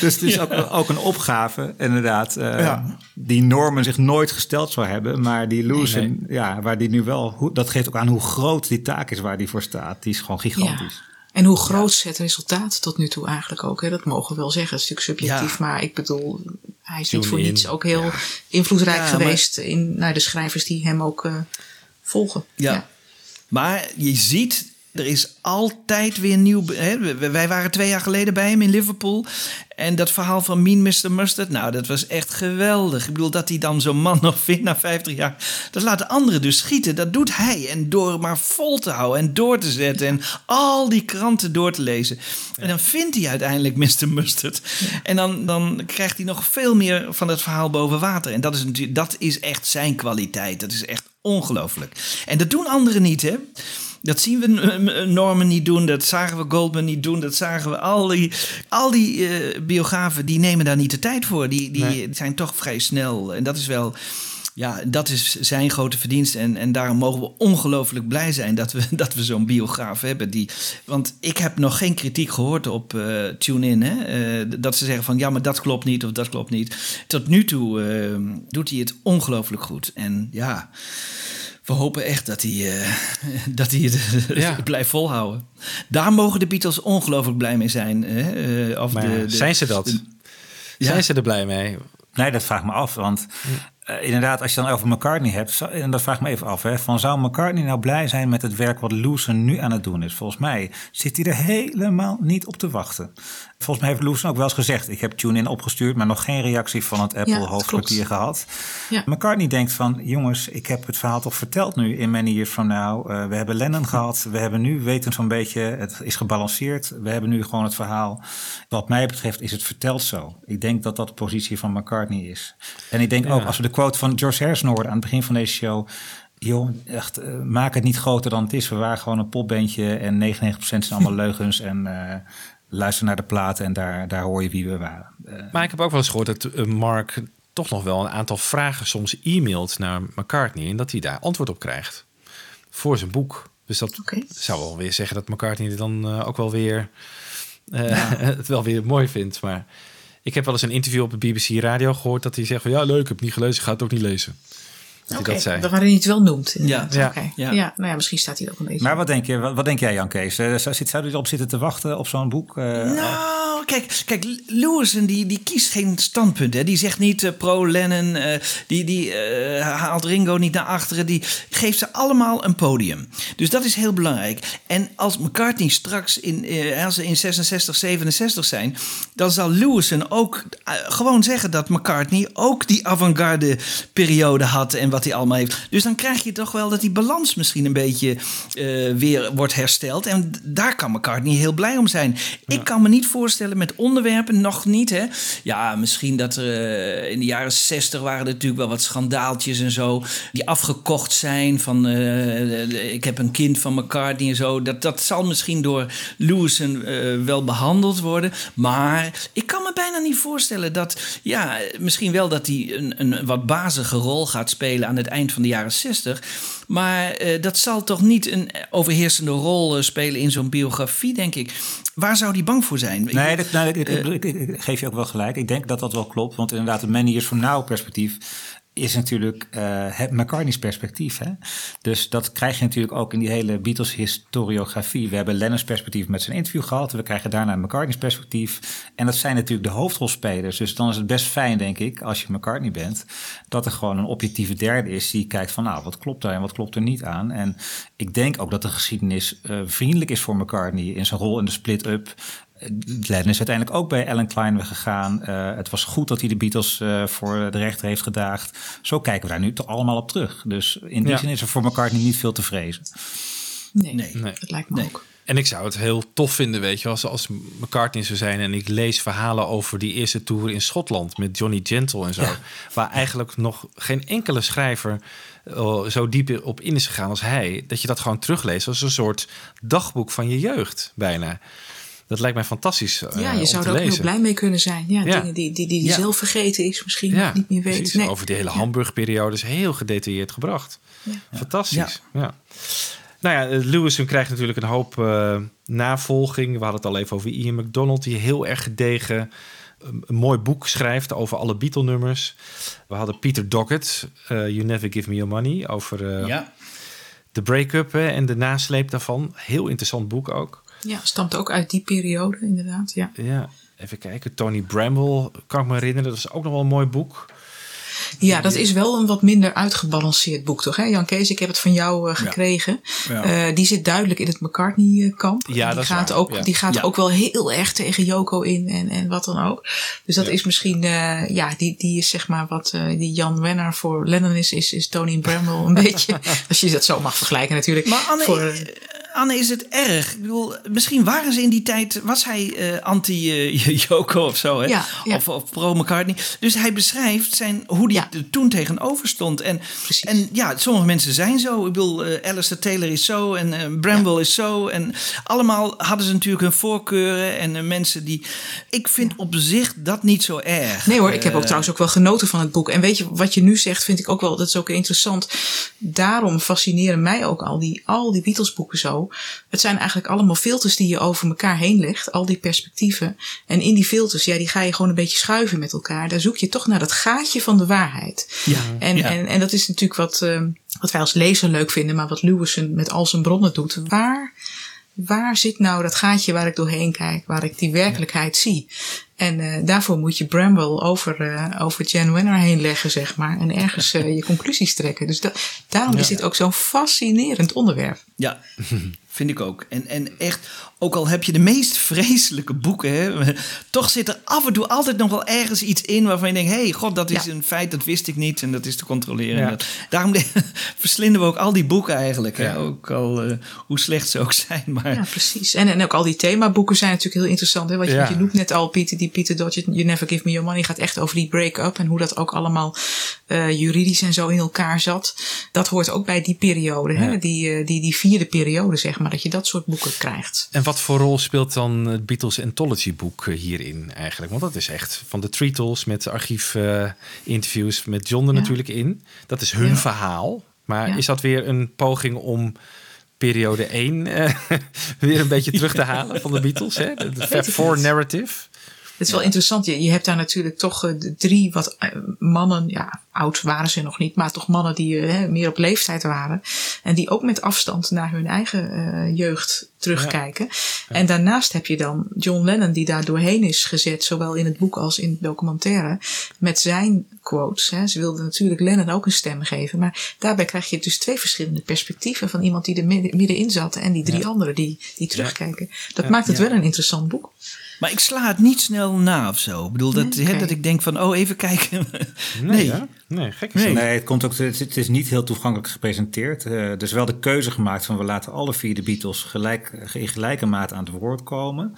Dus het is ook, ook een opgave, inderdaad, eh, Ja. die Norman zich nooit gesteld zou hebben, maar die Nee, ja, waar die nu wel, hoe, dat geeft ook aan hoe groot die taak is waar die voor staat. Die is gewoon gigantisch. En hoe groot is het resultaat tot nu toe eigenlijk ook? Hè? Dat mogen we wel zeggen. Het is natuurlijk subjectief. Maar ik bedoel, hij is niet voor in. niets ook heel invloedrijk Ja, maar- geweest in, naar de schrijvers die hem ook eh, volgen. Ja. Maar je ziet, er is altijd weer nieuw. Hè? Wij waren twee jaar geleden bij hem in Liverpool. En dat verhaal van Mean Mr. Mustard, nou, dat was echt geweldig. Ik bedoel, dat hij dan zo'n man nog vindt na 50 jaar. Dat laten anderen dus schieten. Dat doet hij. En door maar vol te houden en door te zetten. En al die kranten door te lezen. En dan vindt hij uiteindelijk Mr. Mustard. En dan, dan krijgt hij nog veel meer van het verhaal boven water. En dat is, dat is echt zijn kwaliteit. Dat is echt ongelooflijk. En dat doen anderen niet, hè? Dat zien we Norman niet doen, dat zagen we Goldman niet doen, dat zagen we al die, al die eh, biografen, die nemen daar niet de tijd voor. Die, die Nee. zijn toch vrij snel. En dat is wel, ja, dat is zijn grote verdienste. En, en daarom mogen we ongelooflijk blij zijn dat we, dat we zo'n biograaf hebben. Die, want ik heb nog geen kritiek gehoord op eh TuneIn. Hè? Eh, dat ze zeggen van ja, maar dat klopt niet of dat klopt niet. Tot nu toe eh, doet hij het ongelooflijk goed. En ja. We hopen echt dat hij, eh, dat hij het Ja. blijft volhouden. Daar mogen de Beatles ongelooflijk blij mee zijn. Hè? Eh, of Maar de, zijn ze dat? de- Zijn ze er blij mee? Nee, dat vraag ik me af. Want eh, inderdaad, als je dan over McCartney hebt, zo- en dat vraag ik me even af. Hè, van zou McCartney nou blij zijn met het werk wat Lewison nu aan het doen is? Volgens mij zit hij er helemaal niet op te wachten. Volgens mij heeft Lewison ook wel eens gezegd: ik heb TuneIn opgestuurd, maar nog geen reactie van het Ja, Apple dat hoofdkwartier gehad. Ja. McCartney denkt van, jongens, ik heb het verhaal toch verteld nu in Many Years From Now. Eh, we hebben Lennon gehad, we hebben nu, weten zo'n beetje, het is gebalanceerd. We hebben nu gewoon het verhaal. Wat mij betreft is het verteld zo. Ik denk dat dat de positie van McCartney is. En ik denk Ja. ook, als we de quote van George Harrison aan het begin van deze show... Joh, echt, eh, maak het niet groter dan het is. We waren gewoon een popbandje en 99% zijn allemaal leugens. En eh, luister naar de platen en daar, daar hoor je wie we waren. Eh, Maar ik heb ook wel eens gehoord dat Mark toch nog wel een aantal vragen soms e-mailt naar McCartney en dat hij daar antwoord op krijgt voor zijn boek. Dus dat zou wel weer zeggen dat McCartney dan eh, ook wel weer eh, Ja. het wel weer mooi vindt. Maar ik heb wel eens een interview op de BBC Radio gehoord dat hij zegt van ja leuk, ik heb niet gelezen, ik ga het ook niet lezen. Dat Oké, hij dat zei. waarin hij het wel noemt. inderdaad. Ja. Ja. Ja. nou ja, misschien staat hij ook een beetje. Maar wat denk je, wat, wat denk jij Jan Kees? Eh, Zou, u erop zitten te wachten op zo'n boek? Eh, Nou, kijk, kijk Lewison die, die kiest geen standpunt. Hè. Die zegt niet eh, pro-Lennon, eh, die, die haalt Ringo niet naar achteren. Die geeft ze allemaal een podium. Dus dat is heel belangrijk. En als McCartney straks, in, als ze in 66, 67 zijn... dan zal Lewison ook gewoon zeggen dat McCartney ook die avant-garde periode had... en wat hij allemaal heeft. Dus dan krijg je toch wel dat die balans misschien een beetje eh, weer wordt hersteld. En daar kan McCartney heel blij om zijn. Ik kan me niet voorstellen met onderwerpen, nog niet. Hè? Ja, misschien dat er eh, in de jaren 60 waren er natuurlijk wel wat schandaaltjes en zo. Die afgekocht zijn van eh, ik heb een kind van McCartney en zo. Dat, dat zal misschien door Lewison eh, wel behandeld worden. Maar ik kan me bijna niet voorstellen dat, ja, misschien wel dat hij een, een wat bazige rol gaat spelen aan het eind van de jaren 60. Maar eh, dat zal toch niet een overheersende rol eh, spelen in zo'n biografie, denk ik. Waar zou die bang voor zijn? Nee, dat, nee, ik, Eh, ik- ik- ik geef je ook wel gelijk. Ik denk dat dat wel klopt. Want inderdaad, het Many Years From Now perspectief is natuurlijk eh, het McCartney's perspectief. Hè? Dus dat krijg je natuurlijk ook in die hele Beatles historiografie. We hebben Lennon's perspectief met zijn interview gehad. We krijgen daarna McCartney's perspectief. En dat zijn natuurlijk de hoofdrolspelers. Dus dan is het best fijn, denk ik, als je McCartney bent... dat er gewoon een objectieve derde is die kijkt van... nou, wat klopt daar en wat klopt er niet aan. En ik denk ook dat de geschiedenis eh, vriendelijk is voor McCartney... in zijn rol in de split-up... Lennon is uiteindelijk ook bij Alan Klein weggegaan. Eh, het was goed dat hij de Beatles eh, voor de rechter heeft gedaagd. Zo kijken we daar nu toch allemaal op terug. Dus in die Ja. zin is er voor McCartney niet veel te vrezen. Nee, Nee. dat lijkt me ook. En ik zou het heel tof vinden, weet je, als, als McCartney zou zijn en ik lees verhalen over die eerste tour in Schotland met Johnny Gentle en zo. Ja. Waar eigenlijk nog geen enkele schrijver eh, zo diep op in is gegaan als hij. Dat je dat gewoon terugleest als een soort dagboek van je jeugd, bijna. Dat lijkt mij fantastisch. eh, Ja, je om zou te er ook heel lezen. blij mee kunnen zijn. Ja, Ja. dingen die, die, die, die Ja. zelf vergeten is, misschien Ja, niet meer weet. Nee. Over die hele Hamburg-periode is heel gedetailleerd gebracht. Fantastisch. Ja. Nou ja, eh, Lewison krijgt natuurlijk een hoop eh, navolging. We hadden het al even over Ian McDonald, die heel erg gedegen een, mooi boek schrijft over alle Beatle-nummers. We hadden Peter Dockett, eh, You Never Give Me Your Money, over eh, Ja. de break-up hè, en de nasleep daarvan. Heel interessant boek ook. Ja, stamt ook uit die periode, inderdaad. Ja. Ja, even kijken. Tony Bramble, kan ik me herinneren. Dat is ook nog wel een mooi boek. Ja, dat is wel een wat minder uitgebalanceerd boek, toch? Hè? Jan Kees, ik heb het van jou eh, gekregen. Ja. Eh, die zit duidelijk in het McCartney-kamp. Ja, die dat is gaat, waar, ook, ja. die gaat Ja. ook wel heel erg tegen Joko in en, en wat dan ook. Dus dat Ja. is misschien, eh, ja, die, die is zeg maar wat eh, die Jan Wenner voor Lennon is, is, is Tony Bramble een beetje. Als je dat zo mag vergelijken natuurlijk. Maar Anne, Voor, Anne, is het erg? Ik bedoel, misschien waren ze in die tijd, was hij eh, anti-Joko of zo, hè? Ja, ja. Of, of pro-McCartney. Dus hij beschrijft zijn, hoe hij er toen tegenover stond. En, en ja, sommige mensen zijn zo. Ik bedoel, eh Alistair Taylor is zo en eh, Bramble is zo. En allemaal hadden ze natuurlijk hun voorkeuren en mensen die... Ik vind op zich dat niet zo erg. Nee hoor, ik heb ook trouwens ook wel genoten van het boek. En weet je, wat je nu zegt, vind ik ook wel, dat is ook interessant. Daarom fascineren mij ook al die, al die Beatles boeken zo. Het zijn eigenlijk allemaal filters die je over elkaar heen legt. Al die perspectieven. En in die filters, ja, die ga je gewoon een beetje schuiven met elkaar. Daar zoek je toch naar dat gaatje van de waarheid. Ja, En, ja. en, en dat is natuurlijk wat, eh, wat wij als lezer leuk vinden, maar wat Lewison met al zijn bronnen doet. Waar, waar zit nou dat gaatje waar ik doorheen kijk, waar ik die werkelijkheid zie? En eh, daarvoor moet je Bramble over, eh, over Jan Wenner heen leggen, zeg maar. En ergens eh, je conclusies trekken. Dus da- daarom Ja. is dit ook zo'n fascinerend onderwerp. Ja, vind ik ook. En, en echt, ook al heb je de meest vreselijke boeken, hè, toch zit er af en toe altijd nog wel ergens iets in waarvan je denkt: hé, hey, god, dat is een feit, dat wist ik niet en dat is te controleren. Ja. Daarom de- verslinden we ook al die boeken eigenlijk, hè, ook al eh, hoe slecht ze ook zijn. Maar Ja, precies. En, en ook al die themaboeken zijn natuurlijk heel interessant. Hè? Wat je, je noemt net al, Pieter, die Pieter Dodge, You Never Give Me Your Money, gaat echt over die break-up en hoe dat ook allemaal eh, juridisch en zo in elkaar zat. Dat hoort ook bij die periode, hè? Ja. Die, eh, die, die vierde periode, zeg maar, dat je dat soort boeken krijgt. En wat voor rol speelt dan het Beatles Anthology boek eh, hierin eigenlijk? Want dat is echt van de Treetles met archief eh, interviews met John er Ja. natuurlijk in. Dat is hun Ja. verhaal. Maar Ja. is dat weer een poging om periode 1 eh, weer een beetje terug te halen van de Beatles. Hè? De, de Fab Four narrative. Het is wel interessant. Je, je hebt daar natuurlijk toch de drie wat eh, mannen, ja, oud waren ze nog niet, maar toch mannen die eh, meer op leeftijd waren. En die ook met afstand naar hun eigen jeugd terugkijken. En daarnaast heb je dan John Lennon, die daar doorheen is gezet, zowel in het boek als in het documentaire, met zijn quotes. Hè. Ze wilden natuurlijk Lennon ook een stem geven, maar daarbij krijg je dus twee verschillende perspectieven van iemand die er midden- middenin zat en die drie Ja. anderen die, die terugkijken. Dat maakt het wel een interessant boek. Maar ik sla het niet snel na of zo. Ik bedoel, dat, hè, dat ik denk van, oh, even kijken. Nee, nee gek nee. nee, het, komt ook, het, is niet heel toegankelijk gepresenteerd. Eh, er is wel de keuze gemaakt van we laten alle vier de Beatles gelijk, in gelijke mate aan het woord komen.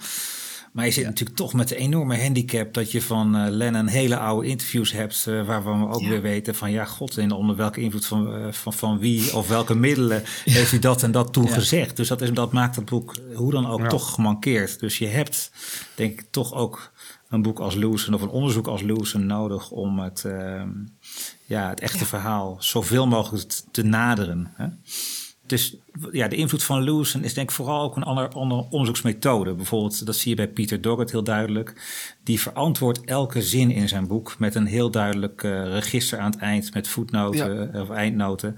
Maar je zit natuurlijk toch met de enorme handicap dat je van eh, Lennon hele oude interviews hebt. eh, waarvan we ook Ja. weer weten van ja, god, en onder welke invloed van, eh, van, van wie of welke middelen heeft hij dat en dat toen gezegd. Dus dat, is, dat maakt het boek hoe dan ook toch gemankeerd. Dus je hebt denk ik toch ook een boek als Lewison of een onderzoek als Lewison nodig om het, ehm, ja, het echte verhaal zoveel mogelijk te- te naderen. Hè? Dus ja, de invloed van Lewison is denk ik vooral ook een ander, ander onderzoeksmethode. Bijvoorbeeld, dat zie je bij Peter Doggett heel duidelijk. Die verantwoordt elke zin in zijn boek met een heel duidelijk eh, register aan het eind met voetnoten eh, of eindnoten.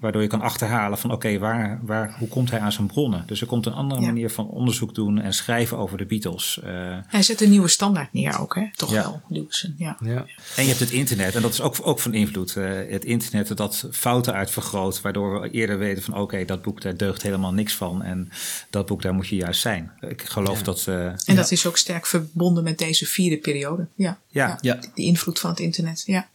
Waardoor je kan achterhalen van oké, waar, waar, hoe komt hij aan zijn bronnen? Dus er komt een andere Ja. manier van onderzoek doen en schrijven over de Beatles. Eh, Hij zet een nieuwe standaard neer ook, hè? Toch Ja. wel, Lewison. Ja. Ja. En je hebt het internet, en dat is ook, ook van invloed. Eh, het internet dat fouten uitvergroot, waardoor we eerder weten van oké, dat boek daar deugt helemaal niks van. En dat boek daar moet je juist zijn. Ik geloof dat. eh, En dat is ook sterk verbonden met deze vierde periode. Ja. Ja. Ja. Die invloed van het internet. Ja.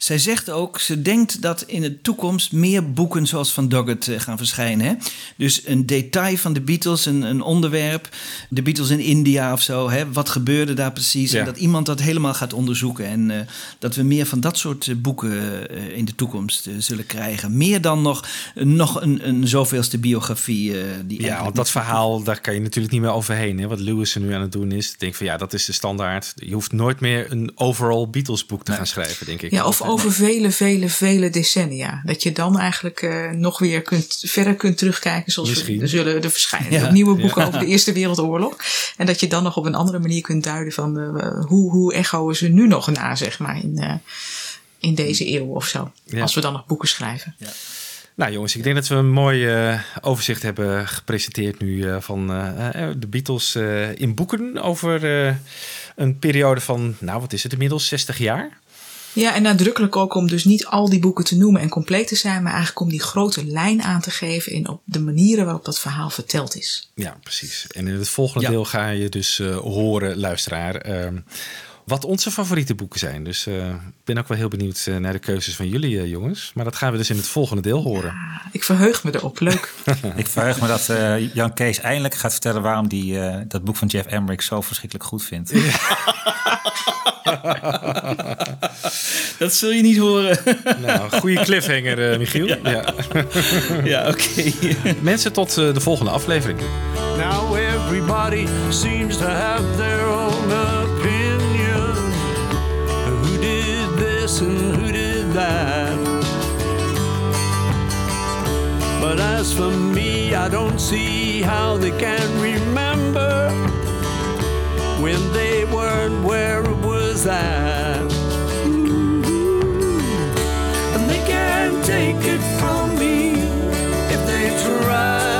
Zij zegt ook, ze denkt dat in de toekomst meer boeken zoals van Doggett eh, gaan verschijnen. Hè? Dus een detail van de Beatles, een, een onderwerp, de Beatles in India of zo. Hè? Wat gebeurde daar precies? Ja. En dat iemand dat helemaal gaat onderzoeken. En eh, dat we meer van dat soort eh, boeken eh, in de toekomst zullen krijgen. Meer dan nog, nog een, een zoveelste biografie. die Ja, want dat verhaal, daar kan je natuurlijk niet meer overheen. Hè? Wat Lewis er nu aan het doen is. Ik denk van ja, dat is de standaard. Je hoeft nooit meer een overall Beatles boek te gaan schrijven, denk ik. Ja, of over vele, vele, vele decennia. Dat je dan eigenlijk eh, nog weer kunt, verder kunt terugkijken. Zoals we, Misschien. er zullen er verschijnen Ja. nieuwe boeken Ja. over de Eerste Wereldoorlog. En dat je dan nog op een andere manier kunt duiden van eh, hoe, hoe echoen ze nu nog na, zeg maar, in, eh, in deze eeuw of zo. Ja. Als we dan nog boeken schrijven. Nou jongens, ik denk dat we een mooi overzicht hebben gepresenteerd nu van de Beatles in boeken over een periode van, nou wat is het inmiddels, 60 jaar? Ja, en nadrukkelijk ook om dus niet al die boeken te noemen en compleet te zijn, maar eigenlijk om die grote lijn aan te geven in op de manieren waarop dat verhaal verteld is. Ja, precies. En in het volgende Ja. deel ga je dus eh, horen, luisteraar, ehm, wat onze favoriete boeken zijn. Dus eh, ik ben ook wel heel benieuwd eh, naar de keuzes van jullie eh, jongens. Maar dat gaan we dus in het volgende deel horen. Ik verheug me erop, leuk. Ik verheug me dat eh, Jan Kees eindelijk gaat vertellen waarom hij eh, dat boek van Jeff Emmerich zo verschrikkelijk goed vindt. Dat zul je niet horen. Nou, goede cliffhanger, eh, Michiel. Ja, ja oké. Mensen, tot eh, de volgende aflevering. Now everybody seems to have their and who did that? But as for me, I don't see how they can remember when they weren't where it was at. And they can't take it from me if they try.